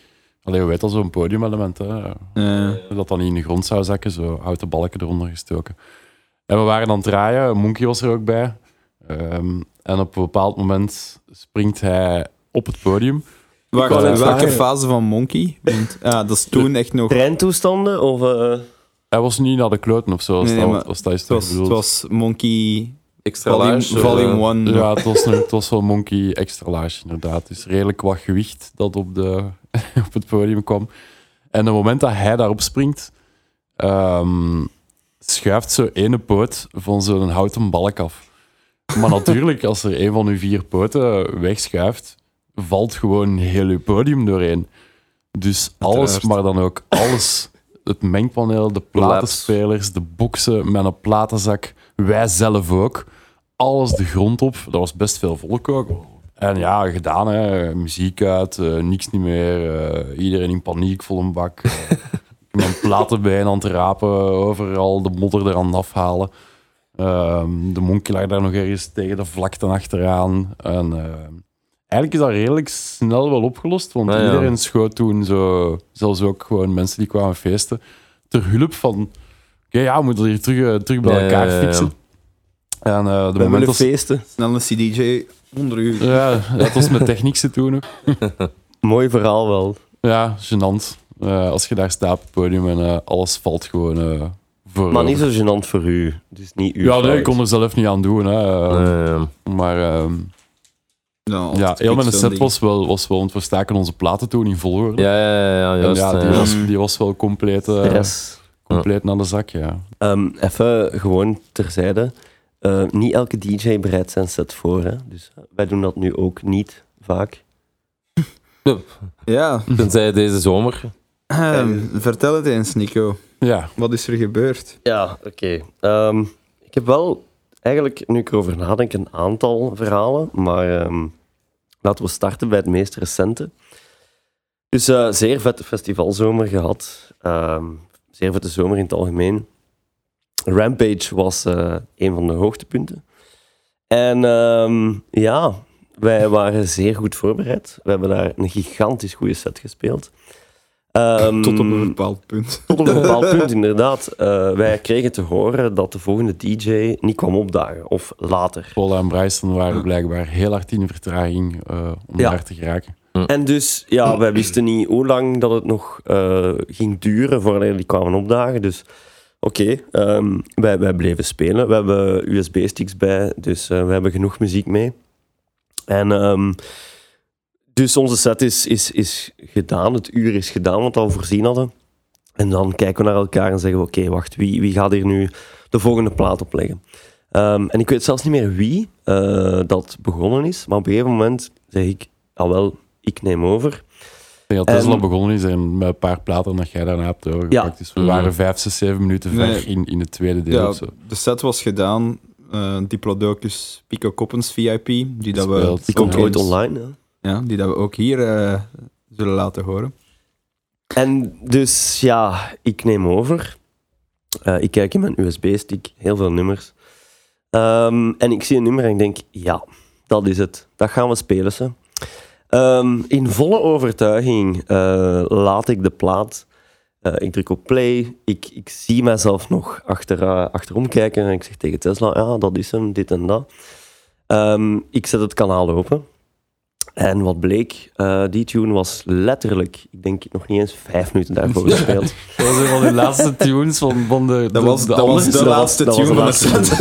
[SPEAKER 4] Allee, hoe heet dat, zo'n podiumelement, hè? Dat dan niet in de grond zou zakken, zo houten balken eronder gestoken. En we waren aan het draaien, Monkey was er ook bij. Ehm, en op een bepaald moment springt hij op het podium.
[SPEAKER 2] Wacht,
[SPEAKER 3] net
[SPEAKER 2] welke
[SPEAKER 3] vragen.
[SPEAKER 2] fase van Monkey? Want, ja, dat is toen echt nog...
[SPEAKER 3] Treintoestanden of... eh,
[SPEAKER 4] Hij was niet naar de kloten of zo, als,
[SPEAKER 2] Nee, nee,
[SPEAKER 4] dat,
[SPEAKER 2] maar
[SPEAKER 4] als dat is
[SPEAKER 2] Het was,
[SPEAKER 4] bedoeld.
[SPEAKER 2] het was Monkey
[SPEAKER 1] Extra
[SPEAKER 2] Volume,
[SPEAKER 1] large, eh,
[SPEAKER 2] volume 1.
[SPEAKER 4] Ja, het was, het was wel monkey extra large, inderdaad. Dus redelijk wat gewicht dat op, de, op het podium kwam. En op het moment dat hij daarop springt, ehm, schuift zo ene poot van zo'n houten balk af. Maar natuurlijk, als er een van uw vier poten wegschuift, valt gewoon heel uw podium doorheen. Dus alles,
[SPEAKER 2] Uiteraard.
[SPEAKER 4] maar dan ook alles. Het mengpaneel, de platenspelers, de boxen met een platenzak. Wij zelf ook. Alles de grond op. Dat was best veel volk ook. En ja, gedaan hè. Muziek uit, eh, niks niet meer. eh, iedereen in paniek, vol een bak. eh, mijn platenbeen aan het rapen, overal de modder er aan het afhalen. Ehm, de monkey lag daar nog ergens tegen de vlakte achteraan. En ehm, eigenlijk is dat redelijk snel wel opgelost, want
[SPEAKER 1] Ah, ja.
[SPEAKER 4] iedereen schoot toen zo, zelfs ook gewoon mensen die kwamen feesten, ter hulp van, oké, ja, we moeten hier terug, eh, terug bij elkaar
[SPEAKER 1] ja, ja, ja.
[SPEAKER 4] fixen. En eh, de
[SPEAKER 3] we
[SPEAKER 4] moment
[SPEAKER 3] willen
[SPEAKER 4] dat...
[SPEAKER 3] feesten.
[SPEAKER 2] Snel een CDJ onder u.
[SPEAKER 4] Ja, het was met techniek te doen ook.
[SPEAKER 3] Mooi verhaal wel.
[SPEAKER 4] Ja, gênant. Eh, als je daar staat op het podium en eh, alles valt gewoon voor.
[SPEAKER 3] Maar niet zo gênant voor u. Dus niet uw
[SPEAKER 4] Ja, nee, ik kon er zelf niet aan doen. Hè. Maar ehm,
[SPEAKER 2] Ja,
[SPEAKER 4] ja, heel mijn
[SPEAKER 2] zo'n
[SPEAKER 4] set was wel, was wel, want we staken onze platen toen in volgorde.
[SPEAKER 1] ja, ja, ja, ja, juist.
[SPEAKER 4] ja, die,
[SPEAKER 1] eh,
[SPEAKER 4] was, die was wel compleet, eh,
[SPEAKER 3] Stress.
[SPEAKER 4] compleet naar de zak, ja.
[SPEAKER 3] Ehm, even gewoon terzijde. Eh, niet elke DJ bereidt zijn set voor. Hè? Dus eh, wij doen dat nu ook niet vaak.
[SPEAKER 2] Ja,
[SPEAKER 1] Tenzij deze zomer.
[SPEAKER 2] Ehm, vertel het eens, Nico.
[SPEAKER 4] Ja,
[SPEAKER 2] Wat is er gebeurd?
[SPEAKER 3] Ja, oké. Ehm, ik heb wel eigenlijk, nu ik erover nadenk, een aantal verhalen. Maar ehm, laten we starten bij het meest recente. Dus eh, zeer vette festivalzomer gehad. Ehm, zeer vette zomer in het algemeen. Rampage was eh, een van de hoogtepunten. En ehm, ja, wij waren zeer goed voorbereid. We hebben daar een gigantisch goede set gespeeld. Ehm,
[SPEAKER 2] Tot op een bepaald punt.
[SPEAKER 3] tot op een bepaald punt, inderdaad. Eh, wij kregen te horen dat de volgende DJ niet kwam opdagen. Of later.
[SPEAKER 4] Paul en Bryson waren blijkbaar heel hard in vertraging eh, om
[SPEAKER 3] Ja.
[SPEAKER 4] daar te geraken.
[SPEAKER 3] En dus, ja, wij wisten niet hoe lang dat het nog eh, ging duren voordat die kwamen opdagen. Dus, oké, ehm, wij, wij bleven spelen. We hebben USB-sticks bij, dus eh, we hebben genoeg muziek mee. En ehm, dus onze set is, is, is gedaan. Het uur is gedaan, wat we al voorzien hadden. En dan kijken we naar elkaar en zeggen we, oké, wacht, wie, wie gaat hier nu de volgende plaat opleggen? Ehm, en ik weet zelfs niet meer wie eh, dat begonnen is, maar op een gegeven moment zeg ik, ah wel, ik neem over.
[SPEAKER 4] Ik denk dat Tesla
[SPEAKER 3] En-
[SPEAKER 4] begonnen is en met een paar platen dat jij daarna hebt overgepakt.
[SPEAKER 3] Ja.
[SPEAKER 4] Dus we waren vijf, zes, zeven minuten ver
[SPEAKER 2] Nee.
[SPEAKER 4] in, in het tweede deel
[SPEAKER 2] Ja,
[SPEAKER 4] of zo.
[SPEAKER 2] de set was gedaan. eh Diplodocus Pico Coppens VIP, die, dat we.
[SPEAKER 3] Die komt ooit online.
[SPEAKER 2] Ja, die dat we ook hier eh, zullen laten horen.
[SPEAKER 3] En dus ja, ik neem over. Eh, ik kijk in mijn USB-stick, heel veel nummers. Ehm, en ik zie een nummer en ik denk, ja, dat is het. Dat gaan we spelen. Ze. Ehm, in volle overtuiging eh, laat ik de plaat. ik druk op play. Ik, ik zie mezelf nog achter, achterom kijken en ik zeg tegen Tesla, ja, dat is hem, dit en dat. Ehm, ik zet het kanaal open. En wat bleek, eh, die tune was letterlijk, ik denk nog niet eens vijf minuten daarvoor gespeeld.
[SPEAKER 4] Dat was een van de laatste tunes van, van de,
[SPEAKER 2] Dat was, dat was de
[SPEAKER 3] dat was-
[SPEAKER 2] laatste tune
[SPEAKER 3] de
[SPEAKER 2] van de set.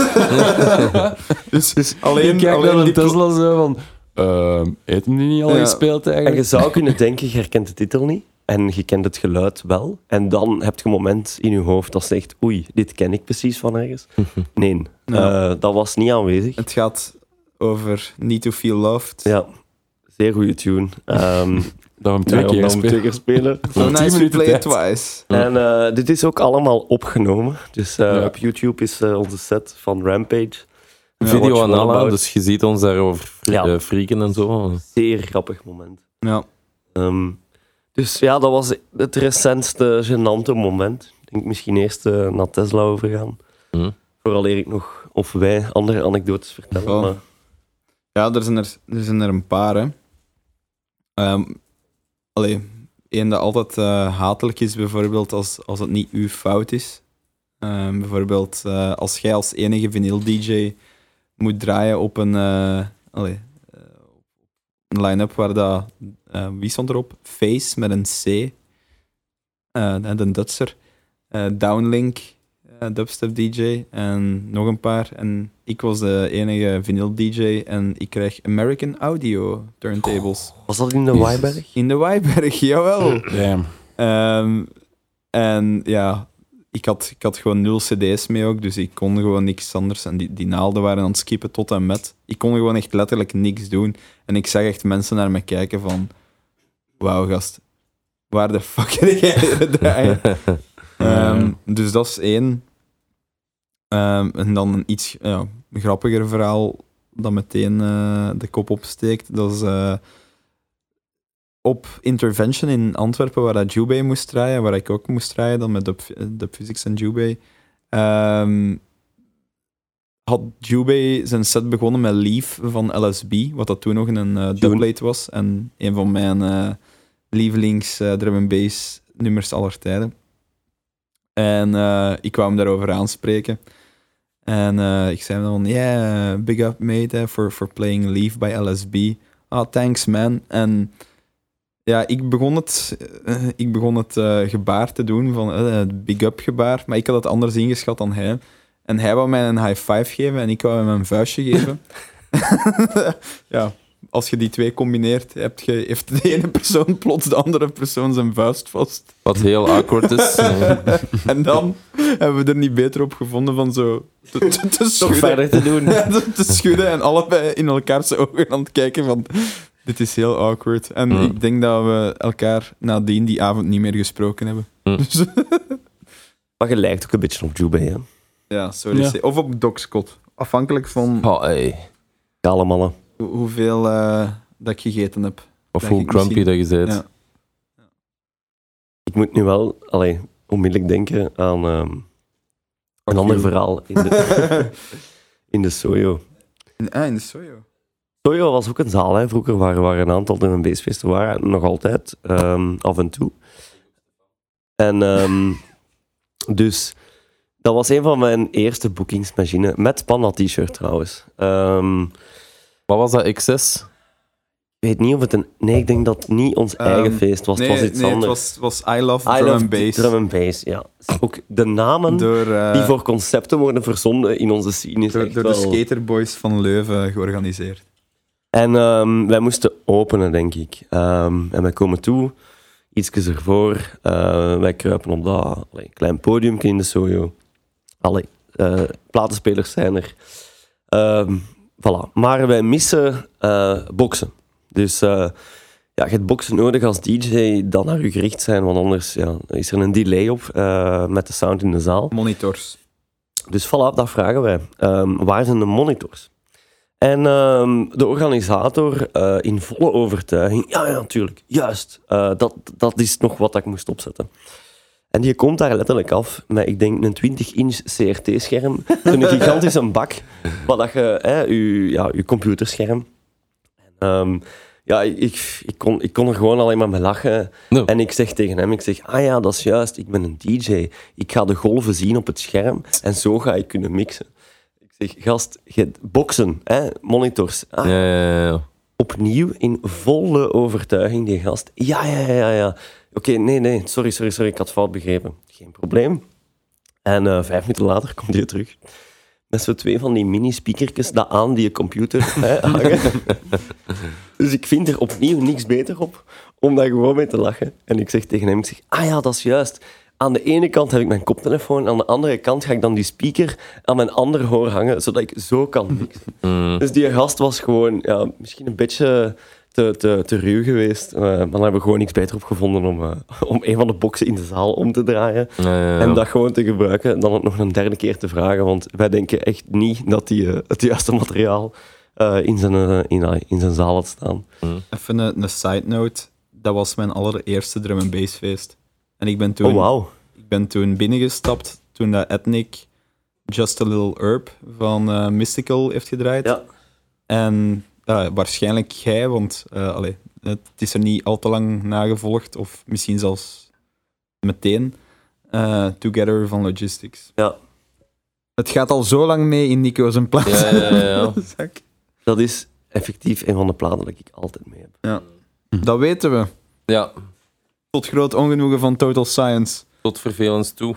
[SPEAKER 2] dus, alleen,
[SPEAKER 4] ik kijk
[SPEAKER 2] alleen
[SPEAKER 4] naar een Tesla zo van... ehm heeft hem die niet al
[SPEAKER 2] Ja.
[SPEAKER 4] gespeeld
[SPEAKER 3] En je
[SPEAKER 4] eigenlijk?
[SPEAKER 3] zou kunnen denken, je herkent de titel niet. En je kent het geluid wel. En dan heb je een moment in je hoofd dat zegt, oei, dit ken ik precies van ergens. Nee,
[SPEAKER 2] Ja.
[SPEAKER 3] eh, dat was niet aanwezig.
[SPEAKER 2] Het gaat over Need to Feel Loved.
[SPEAKER 3] Ja, zeer goede tune. Ehm
[SPEAKER 4] Dat we hem twee
[SPEAKER 3] ja,
[SPEAKER 4] keer spelen.
[SPEAKER 3] twee keer spelen.
[SPEAKER 2] So
[SPEAKER 4] Tien
[SPEAKER 2] nice
[SPEAKER 4] minuten
[SPEAKER 2] play it
[SPEAKER 4] tijd.
[SPEAKER 2] twice.
[SPEAKER 3] En eh, dit is ook allemaal opgenomen. Dus eh,
[SPEAKER 4] Ja.
[SPEAKER 3] op YouTube is eh, onze set van Rampage.
[SPEAKER 1] Video aan
[SPEAKER 3] All
[SPEAKER 1] Alla,
[SPEAKER 3] About.
[SPEAKER 1] dus je ziet ons daarover
[SPEAKER 3] Ja.
[SPEAKER 1] freaken en zo.
[SPEAKER 3] Zeer grappig moment.
[SPEAKER 2] Ja.
[SPEAKER 3] Ehm, dus ja, dat was het recentste gênante moment. Ik denk misschien eerst eh, naar Tesla overgaan.
[SPEAKER 1] Hm.
[SPEAKER 3] Vooraleer ik nog, of wij, andere anekdotes vertellen.
[SPEAKER 2] Oh.
[SPEAKER 3] Maar
[SPEAKER 2] Ja, er zijn er, er, zijn er een paar, hè. Ehm allee, één dat altijd eh, hatelijk is, bijvoorbeeld als, als het niet uw fout is. Ehm, bijvoorbeeld eh, als jij als enige vinyl-dj moet draaien op een, allee, eh, een line-up waar dat... wie stond erop? Face met een C. De Dutser. Downlink, dubstep DJ. En nog een paar. En ik was de enige vinyl DJ. En ik krijg American Audio turntables.
[SPEAKER 3] was dat in de Wijberg?
[SPEAKER 2] In de Wijberg, jawel.
[SPEAKER 4] Damn.
[SPEAKER 2] Ehm, en ja, ik had, ik had gewoon nul cd's mee ook, dus ik kon gewoon niks anders. En die, die naalden waren aan het skippen tot en met. Ik kon gewoon echt letterlijk niks doen. En ik zag echt mensen naar me kijken van... Wauw, gast. Waar de fuck heb jij? Ehm, dus dat is één. Ehm, en dan een iets ja, grappiger verhaal dat meteen eh, de kop opsteekt. Dat is eh, op Intervention in Antwerpen, waar dat Jubei moest draaien, waar ik ook moest draaien, dan met Dub Physics en Jubei. Ehm, had Jubei zijn set begonnen met Leaf van LSB, wat dat toen nog een uh, was. En een van mijn eh, lievelings eh, drum and bass nummers aller tijden. En ik kwam hem daarover aanspreken. En eh, ik zei dan yeah, big up mate, eh, for, for playing Leaf by LSB. Ah, thanks man. En ja, ik begon het, eh, ik begon het eh, gebaar te doen, van eh, het big up gebaar, maar ik had het anders ingeschat dan hij. En hij wou mij een high five geven en ik wou hem een vuistje geven. ja, als je die twee combineert, heb je, heeft de ene persoon plots de andere persoon zijn vuist vast.
[SPEAKER 1] Wat heel awkward is.
[SPEAKER 2] en dan hebben we er niet beter op gevonden van zo te, te, te
[SPEAKER 3] Toch
[SPEAKER 2] schudden.
[SPEAKER 3] verder te doen.
[SPEAKER 2] te, te schudden en allebei in elkaars ogen aan het kijken van... Dit is heel awkward. En
[SPEAKER 1] Mm.
[SPEAKER 2] ik denk dat we elkaar nadien die avond niet meer gesproken hebben.
[SPEAKER 1] Mm.
[SPEAKER 2] Dus,
[SPEAKER 3] Maar je lijkt ook een beetje op Jubei, hè?
[SPEAKER 2] ja, sorry.
[SPEAKER 4] Ja.
[SPEAKER 2] Of op Doc Scott. Afhankelijk van
[SPEAKER 1] Oh, hey.
[SPEAKER 3] Kale mannen.
[SPEAKER 2] hoe- hoeveel eh, dat ik gegeten heb.
[SPEAKER 1] Of hoe grumpy dat je bent.
[SPEAKER 2] Ja.
[SPEAKER 3] Ik moet nu wel allee, onmiddellijk denken aan ehm, een ander verhaal in de, in de Sojo.
[SPEAKER 2] In, ah, in de soyo
[SPEAKER 3] soyo was ook een zaal hè, vroeger waar, waar een aantal drum en waren, nog altijd, ehm, af en toe. En ehm, dus dat was een van mijn eerste boekingsmachines, met Panda T-shirt trouwens.
[SPEAKER 1] Wat was dat,
[SPEAKER 3] X6? Weet niet of het een... Nee, ik denk dat het niet ons eigen
[SPEAKER 2] Ehm,
[SPEAKER 3] feest was.
[SPEAKER 2] Nee,
[SPEAKER 3] het was iets
[SPEAKER 2] nee het
[SPEAKER 3] anders.
[SPEAKER 2] was, was I Love
[SPEAKER 3] I
[SPEAKER 2] Drum
[SPEAKER 3] love
[SPEAKER 2] and Bass.
[SPEAKER 3] Drum and Bass, ja. Ook de namen
[SPEAKER 2] door eh,
[SPEAKER 3] die voor concepten worden verzonden in onze scene is
[SPEAKER 2] door, door
[SPEAKER 3] wel...
[SPEAKER 2] de Skaterboys van Leuven georganiseerd.
[SPEAKER 3] En ehm, wij moesten openen, denk ik. Ehm, en wij komen toe, iets ervoor. eh, wij kruipen op dat allee, klein podium in de Sojo. Allee, eh, platenspelers zijn er. Voilà. Maar wij missen boksen. Dus eh, ja, je hebt boxen nodig als DJ dat naar je gericht zijn, want anders ja, is er een delay op eh, met de sound in de zaal.
[SPEAKER 2] Monitors.
[SPEAKER 3] Dus voilà, dat vragen wij. Ehm, waar zijn de monitors? En ehm, de organisator, eh, in volle overtuiging, ja, ja, natuurlijk, juist, dat, dat is nog wat ik moest opzetten. En die komt daar letterlijk af met, ik denk, een 20-inch CRT-scherm. Een gigantische bak, waar dat je, hè, je, ja, je computerscherm. Ehm, ja, ik, ik, kon, ik kon er gewoon alleen maar mee lachen.
[SPEAKER 1] No.
[SPEAKER 3] En ik zeg tegen hem, ik zeg, ah ja, dat is juist, ik ben een DJ. Ik ga de golven zien op het scherm en zo ga ik kunnen mixen. Ik zeg, gast, je, boksen, hè, monitors. Ah,
[SPEAKER 1] Ja, ja, ja.
[SPEAKER 3] opnieuw in volle overtuiging, die gast. Ja, ja, ja, ja. ja. Oké, nee, nee, sorry, sorry, sorry, ik had fout begrepen. Geen probleem. En eh, vijf minuten later komt hij terug. Met zo twee van die mini-speakertjes dat aan die computer hè, hangen. dus ik vind er opnieuw niks beter op om daar gewoon mee te lachen. En ik zeg tegen hem, ik zeg, ah ja, dat is juist. Aan de ene kant heb ik mijn koptelefoon, aan de andere kant ga ik dan die speaker aan mijn andere hoor hangen, zodat ik zo kan mixen.
[SPEAKER 1] Mm.
[SPEAKER 3] Dus die gast was gewoon ja, misschien een beetje te, te, te ruw geweest. eh, maar dan hebben we gewoon niks beter op gevonden om, eh, om een van de boxen in de zaal om te draaien.
[SPEAKER 1] Ja, ja, ja.
[SPEAKER 3] En dat gewoon te gebruiken, dan het nog een derde keer te vragen. Want wij denken echt niet dat hij eh, het juiste materiaal eh, in, zijn, in, in zijn zaal had staan.
[SPEAKER 2] Even een, een side note. Dat was mijn allereerste drum and bass feest. En ik ben toen,
[SPEAKER 3] Oh, wauw.
[SPEAKER 2] ik ben toen binnengestapt toen dat Ethnic Just a Little Herb van eh, Mystical heeft gedraaid.
[SPEAKER 3] Ja.
[SPEAKER 2] En ja, waarschijnlijk jij, want eh, allee, het is er niet al te lang nagevolgd, of misschien zelfs meteen. eh, Together van Logistics.
[SPEAKER 3] Ja.
[SPEAKER 2] Het gaat al zo lang mee in Nico's en plaats.
[SPEAKER 1] Ja, ja, ja, ja.
[SPEAKER 3] Dat is effectief een van de platen dat ik altijd mee heb.
[SPEAKER 2] Ja. Dat weten we.
[SPEAKER 1] ja,
[SPEAKER 2] Tot groot ongenoegen van Total Science.
[SPEAKER 1] tot vervelens toe.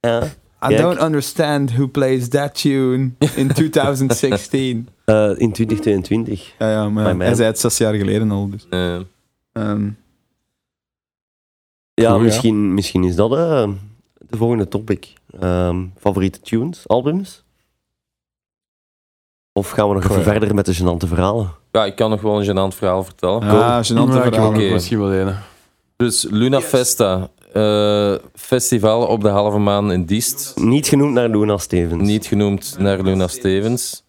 [SPEAKER 3] Ja.
[SPEAKER 2] I
[SPEAKER 3] Kijk.
[SPEAKER 2] don't understand who plays that tune in 2016.
[SPEAKER 3] Eh, in 2022.
[SPEAKER 2] ja, ja, maar hij zei het zes jaar geleden al. Dus.
[SPEAKER 1] Eh,
[SPEAKER 2] Ehm,
[SPEAKER 3] Ja,
[SPEAKER 2] Cool, ja.
[SPEAKER 3] misschien, misschien is dat eh, de volgende topic. Ehm, favoriete tunes, albums? Of gaan we nog even verder met de gênante verhalen?
[SPEAKER 1] ja, ik kan nog wel een gênant verhaal vertellen.
[SPEAKER 2] ja, gênante
[SPEAKER 4] Ja, ik heb
[SPEAKER 2] verhaal.
[SPEAKER 4] misschien wel een.
[SPEAKER 1] Dus Luna Festa, eh, festival op de halve maan in Diest.
[SPEAKER 3] Niet genoemd naar Luna Stevens.
[SPEAKER 1] Niet genoemd naar Luna Stevens,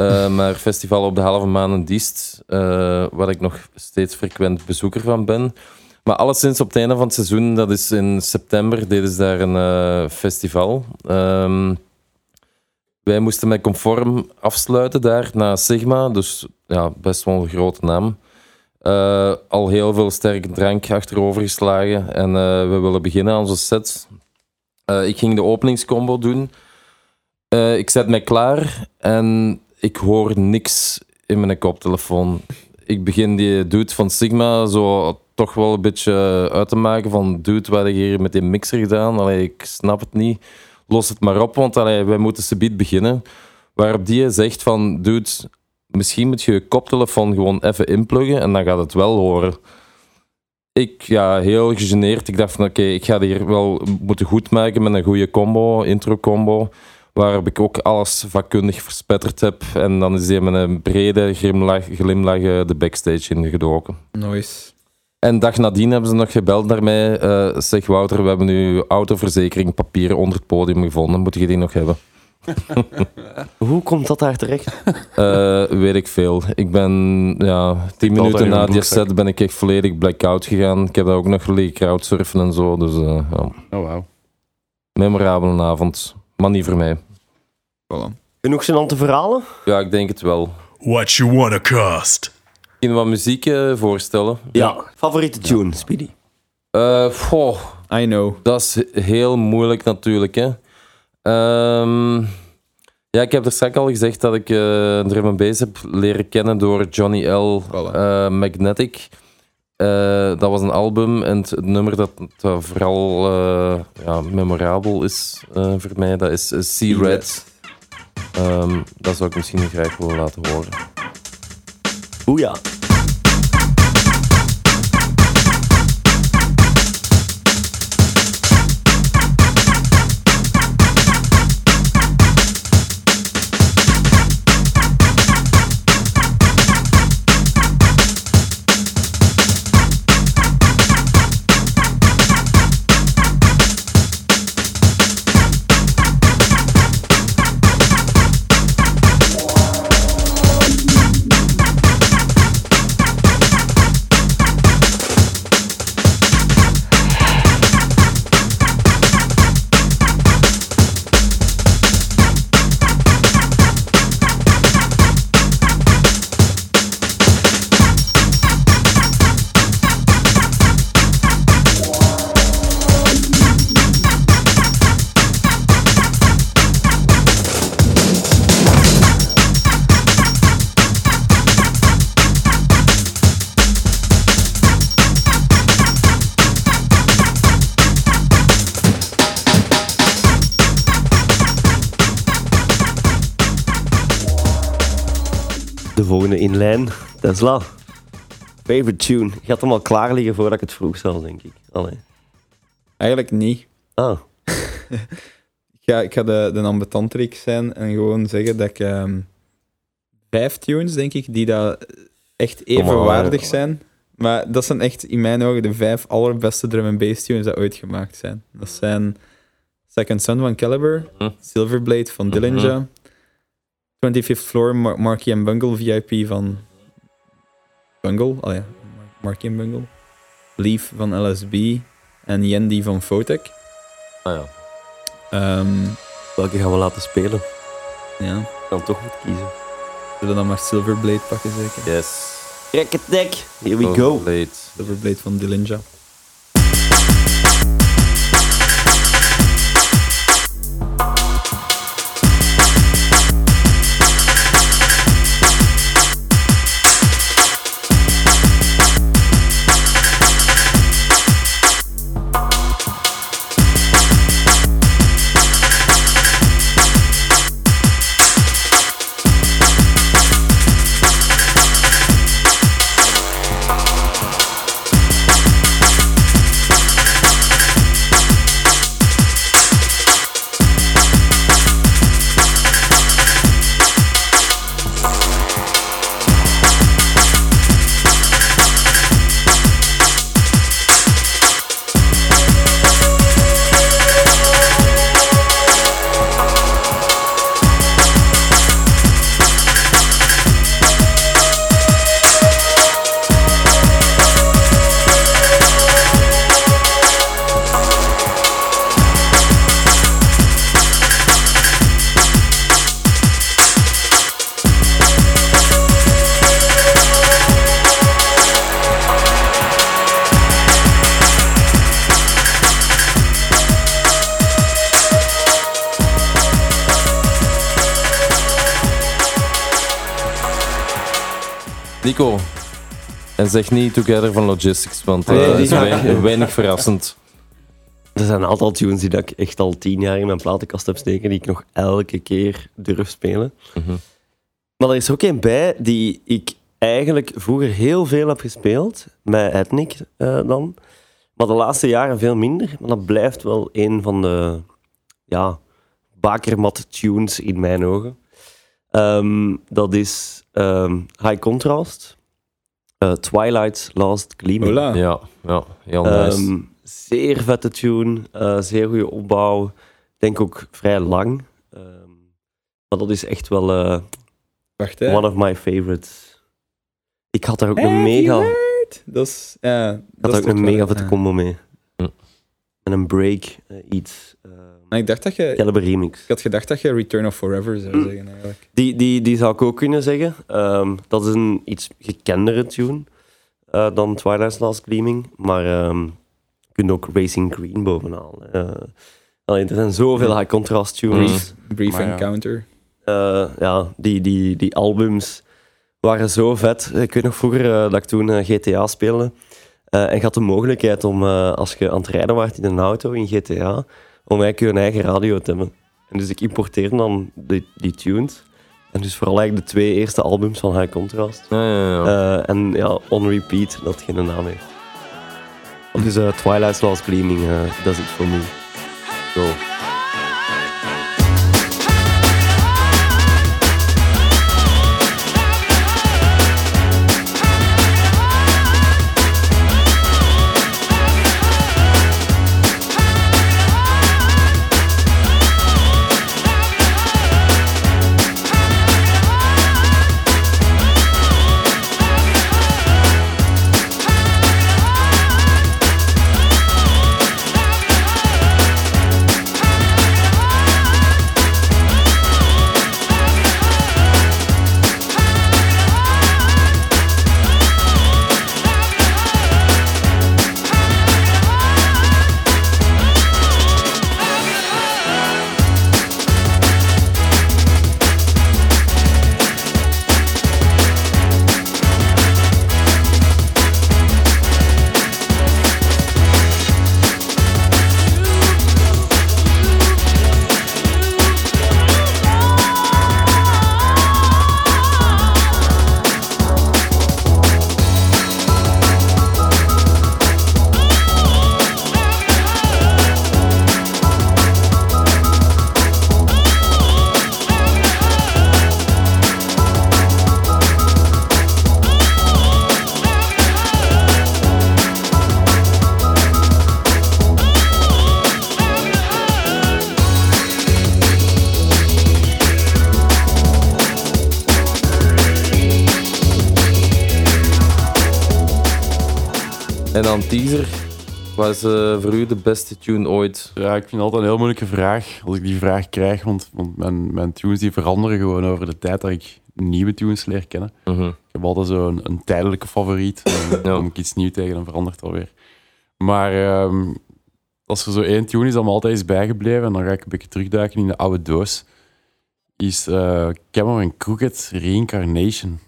[SPEAKER 1] eh, maar festival op de halve maan in Diest, eh, waar ik nog steeds frequent bezoeker van ben. Maar alleszins op het einde van het seizoen, dat is in september, deden ze daar een eh, festival. Ehm, wij moesten met conform afsluiten daar na Sigma, dus ja, best wel een grote naam. Al heel veel sterke drank achterover geslagen en we willen beginnen aan onze set. Ik ging de openingscombo doen. Ik zet mij klaar en ik hoor niks in mijn koptelefoon. Ik begin die dude van Sigma zo toch wel een beetje uit te maken van dude, wat heb hier met die mixer gedaan? Allee, ik snap het niet. Los het maar op, want allee, wij moeten subiet beginnen. Waarop die zegt van dude, misschien moet je je koptelefoon gewoon even inpluggen en dan gaat het wel horen. Ik, ja, heel gegeneerd. Ik dacht van oké, ik ga hier wel moeten goedmaken met een goede combo, intro-combo. Waarop ik ook alles vakkundig verspetterd heb. En dan is hij met een brede glimlach, glimlach eh, de backstage ingedoken.
[SPEAKER 2] Nice.
[SPEAKER 1] En dag nadien hebben ze nog gebeld naar mij. eh zeg Wouter, we hebben nu autoverzekering papieren onder het podium gevonden. Moet je die nog hebben?
[SPEAKER 3] Hoe komt dat daar terecht?
[SPEAKER 1] Eh, weet ik veel. Ik ben ja, tien minuten
[SPEAKER 4] in
[SPEAKER 1] na die set ben ik echt volledig blackout gegaan. Ik heb daar ook nog liggen crowdsurfen en zo. Dus eh, ja,
[SPEAKER 4] Oh, wauw.
[SPEAKER 1] memorabele avond. Maar niet voor mij.
[SPEAKER 2] Voilà.
[SPEAKER 3] Genoeg gênante verhalen?
[SPEAKER 1] Ja, ik denk het wel.
[SPEAKER 5] What you wanna cost?
[SPEAKER 1] Misschien wat muziek eh, voorstellen.
[SPEAKER 3] Ja. Favoriete tune, Speedy?
[SPEAKER 1] Eh, goh,
[SPEAKER 2] I know.
[SPEAKER 1] dat is heel moeilijk natuurlijk. Hè. Ehm, ja, ik heb er straks al gezegd dat ik eh drum and bass heb leren kennen door Johnny L.
[SPEAKER 2] Voilà.
[SPEAKER 1] eh, Magnetic. Eh, dat was een album en het nummer dat, dat vooral eh, ja, memorabel is eh, voor mij, dat is eh, Sea Red. Ehm, dat zou ik misschien graag willen laten horen.
[SPEAKER 3] Oeh ja. Lijn. Tesla. Favorite tune. Je had hem al klaar liggen voordat ik het vroeg zelf, denk ik. Allee.
[SPEAKER 2] Eigenlijk niet.
[SPEAKER 3] Ah,
[SPEAKER 2] Ik ga, ik ga de, de ambetanterik zijn en gewoon zeggen dat ik ehm, vijf tunes, denk ik, die dat echt evenwaardig zijn. Maar dat zijn echt in mijn ogen de vijf allerbeste drum and bass tunes dat ooit gemaakt zijn. Dat zijn Second Son van Caliber,
[SPEAKER 1] Hm.
[SPEAKER 2] Silverblade van Dillinger, 25th Floor Mar Marky and Bungle VIP van Bungle, oh ja, Marky and Bungle, Leaf van LSB en Yendi van Photek.
[SPEAKER 1] Ah, ja.
[SPEAKER 2] Ehm,
[SPEAKER 3] welke gaan we laten spelen?
[SPEAKER 2] ja.
[SPEAKER 3] Ik kan toch moeten kiezen.
[SPEAKER 2] Zullen we dan maar Silverblade pakken, zeker?
[SPEAKER 1] Yes.
[SPEAKER 3] Kijk het dek. Here we go.
[SPEAKER 1] Blade.
[SPEAKER 2] Silverblade van Dillinger.
[SPEAKER 1] Zeg niet Together van Logistics, want eh,
[SPEAKER 3] Nee,
[SPEAKER 1] dat is weinig, weinig verrassend.
[SPEAKER 3] Er zijn een aantal tunes die dat ik echt al tien jaar in mijn platenkast heb steken, die ik nog elke keer durf spelen.
[SPEAKER 1] Mhm.
[SPEAKER 3] Maar er is ook een bij die ik eigenlijk vroeger heel veel heb gespeeld, met Ethnic eh, dan. Maar de laatste jaren veel minder. Maar dat blijft wel een van de ja, bakermat tunes in mijn ogen. Ehm, dat is ehm, High Contrast, eh, Twilight's Last Gleaming.
[SPEAKER 2] Hola.
[SPEAKER 1] Ja, ja, heel nice.
[SPEAKER 3] Ehm, zeer vette tune, eh, zeer goede opbouw. Ik denk ook vrij lang. Ehm, maar dat is echt wel eh,
[SPEAKER 2] Wacht, hè.
[SPEAKER 3] one of my favorites. Ik had daar ook een mega, ik?
[SPEAKER 2] Dat is... Ja,
[SPEAKER 3] had
[SPEAKER 2] dat
[SPEAKER 3] daar
[SPEAKER 2] is
[SPEAKER 3] ook een mega vette combo mee.
[SPEAKER 1] Hm.
[SPEAKER 3] En een break, iets.
[SPEAKER 2] Ik dacht dat je...
[SPEAKER 3] Caliber remix.
[SPEAKER 2] Ik had gedacht dat je Return of Forever zou
[SPEAKER 3] Hm.
[SPEAKER 2] zeggen, eigenlijk.
[SPEAKER 3] Die, die, die zou ik ook kunnen zeggen. Ehm, dat is een iets gekendere tune eh, dan Twilight's Last Gleaming. Maar ehm, je kunt ook Racing Green bovenaan. Eh, allee, er zijn zoveel high contrast tunes.
[SPEAKER 2] Brief
[SPEAKER 4] Maar ja.
[SPEAKER 2] Encounter.
[SPEAKER 3] Eh, ja, die, die, die albums waren zo vet. Ik weet nog vroeger dat ik toen GTA speelde. En je had de mogelijkheid om, als je aan het rijden was in een auto in GTA, om eigenlijk je eigen radio te hebben. En dus ik importeerde dan die, die tunes. En dus vooral eigenlijk de twee eerste albums van High Contrast.
[SPEAKER 1] Ja, ja, ja.
[SPEAKER 3] Eh, en ja, On Repeat, dat geen naam heeft. Dus eh, Twilight's Last Gleaming, eh does it for me. Go.
[SPEAKER 1] En dan teaser. Wat is eh, voor u de beste tune ooit?
[SPEAKER 4] Ja, ik vind het altijd een heel moeilijke vraag als ik die vraag krijg, want, want mijn, mijn tunes die veranderen gewoon over de tijd dat ik nieuwe tunes leer kennen.
[SPEAKER 1] Mhm.
[SPEAKER 4] Ik heb altijd zo'n een tijdelijke favoriet. Dan
[SPEAKER 1] Ja.
[SPEAKER 4] kom ik iets nieuws tegen en verandert het alweer. Maar ehm, als er zo één tune is dat me altijd is bijgebleven, en dan ga ik een beetje terugduiken in de oude doos, is eh Cameron Crooked Reincarnation.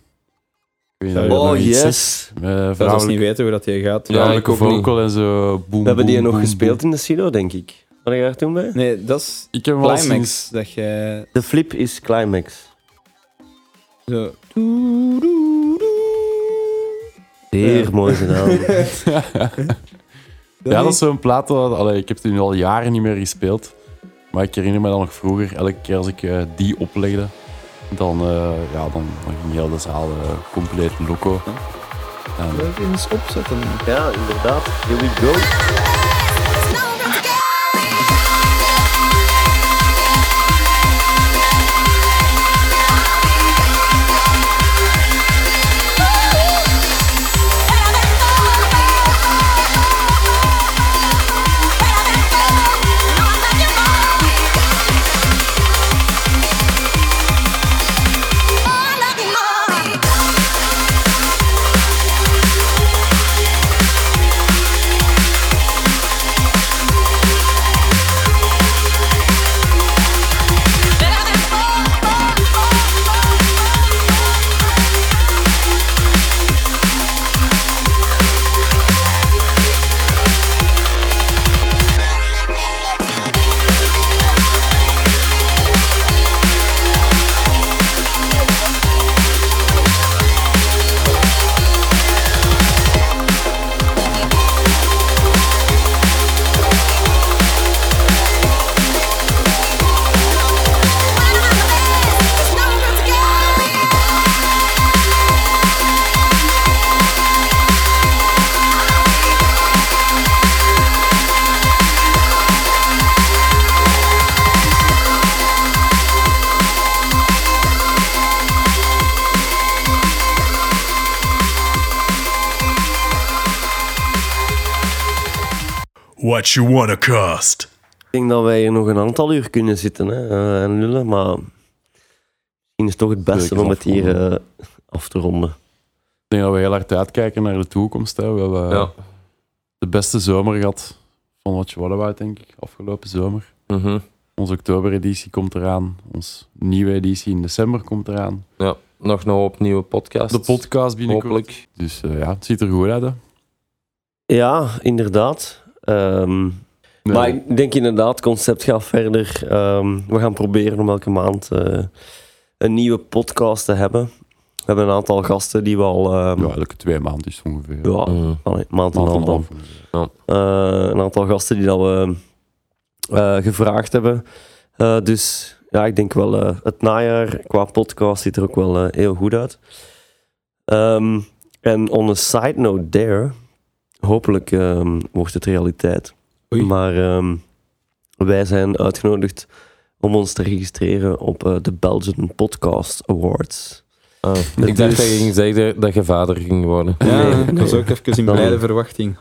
[SPEAKER 3] Oh, yes.
[SPEAKER 2] Ik
[SPEAKER 4] vrouwelijke,
[SPEAKER 2] niet weten hoe dat hier gaat.
[SPEAKER 1] Ja, ik ook niet.
[SPEAKER 4] vocal en zo. Boom,
[SPEAKER 3] We hebben die
[SPEAKER 4] boom,
[SPEAKER 3] nog
[SPEAKER 4] boom,
[SPEAKER 3] gespeeld in de Silo, denk ik. Wat je daar toen bij?
[SPEAKER 2] Nee, dat is.
[SPEAKER 4] Ik heb
[SPEAKER 2] Climax.
[SPEAKER 4] sinds...
[SPEAKER 2] Dat jij
[SPEAKER 3] De flip is Climax.
[SPEAKER 2] zo...
[SPEAKER 3] Zeer
[SPEAKER 2] Ja.
[SPEAKER 3] mooi gedaan.
[SPEAKER 4] Ja, dat is zo'n plaat. Dat, allee, ik heb die nu al jaren niet meer gespeeld. Maar ik herinner me dan nog vroeger, elke keer als ik eh, die oplegde, dan, eh, ja, dan, dan ging heel de zaal eh, compleet loco. En,
[SPEAKER 2] je eens opzetten?
[SPEAKER 3] Ja, inderdaad. Here we go.
[SPEAKER 5] What you wanna cost?
[SPEAKER 3] Ik denk dat wij hier nog een aantal uur kunnen zitten hè, eh, en lullen, maar misschien is het toch het beste om het hier eh, af te ronden.
[SPEAKER 4] Ik denk dat we heel hard uitkijken naar de toekomst. Hè. We hebben
[SPEAKER 1] Ja.
[SPEAKER 4] de beste zomer gehad van wat je wat about, denk ik, afgelopen zomer.
[SPEAKER 1] Mhm.
[SPEAKER 4] Onze oktobereditie komt eraan. Onze nieuwe editie in december komt eraan.
[SPEAKER 1] ja. Nog een hoop nieuwe podcasts.
[SPEAKER 4] De podcast binnenkort.
[SPEAKER 1] Hopelijk.
[SPEAKER 4] Dus eh, ja, het ziet er goed uit. Hè.
[SPEAKER 3] Ja, inderdaad. Ehm,
[SPEAKER 4] Nee,
[SPEAKER 3] Maar ik denk inderdaad, het concept gaat verder. Ehm, we gaan proberen om elke maand eh, een nieuwe podcast te hebben. We hebben een aantal gasten die we al... ehm,
[SPEAKER 4] ja, elke twee maanden is het ongeveer.
[SPEAKER 3] ja, allee, maand en half.
[SPEAKER 4] half.
[SPEAKER 3] Eh, een aantal gasten die dat we eh, gevraagd hebben. Eh, dus ja, ik denk wel, eh, het najaar qua podcast ziet er ook wel heel goed uit. Ehm, en on a side note there, hopelijk ehm, wordt het realiteit.
[SPEAKER 2] Oei.
[SPEAKER 3] Maar ehm, wij zijn uitgenodigd om ons te registreren op eh, de Belgian Podcast Awards.
[SPEAKER 1] Ah,
[SPEAKER 3] Dus-
[SPEAKER 1] ik dacht dat je ging zeggen dat je vader ging worden.
[SPEAKER 2] Ja,
[SPEAKER 3] Nee,
[SPEAKER 2] ik was ook even in blijde verwachting.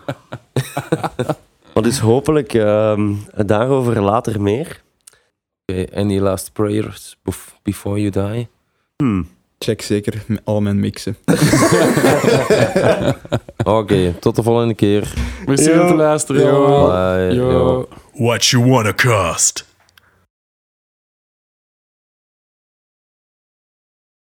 [SPEAKER 3] Maar dus hopelijk ehm, daarover later meer.
[SPEAKER 1] Oké, any last prayers bef- before you die?
[SPEAKER 3] Hmm.
[SPEAKER 2] Check zeker al mijn mixen.
[SPEAKER 1] Oké, tot de volgende keer.
[SPEAKER 4] Merci om te luisteren.
[SPEAKER 3] Yo.
[SPEAKER 4] Yo.
[SPEAKER 1] Bye.
[SPEAKER 4] Yo.
[SPEAKER 1] Yo.
[SPEAKER 5] What you wanna cost?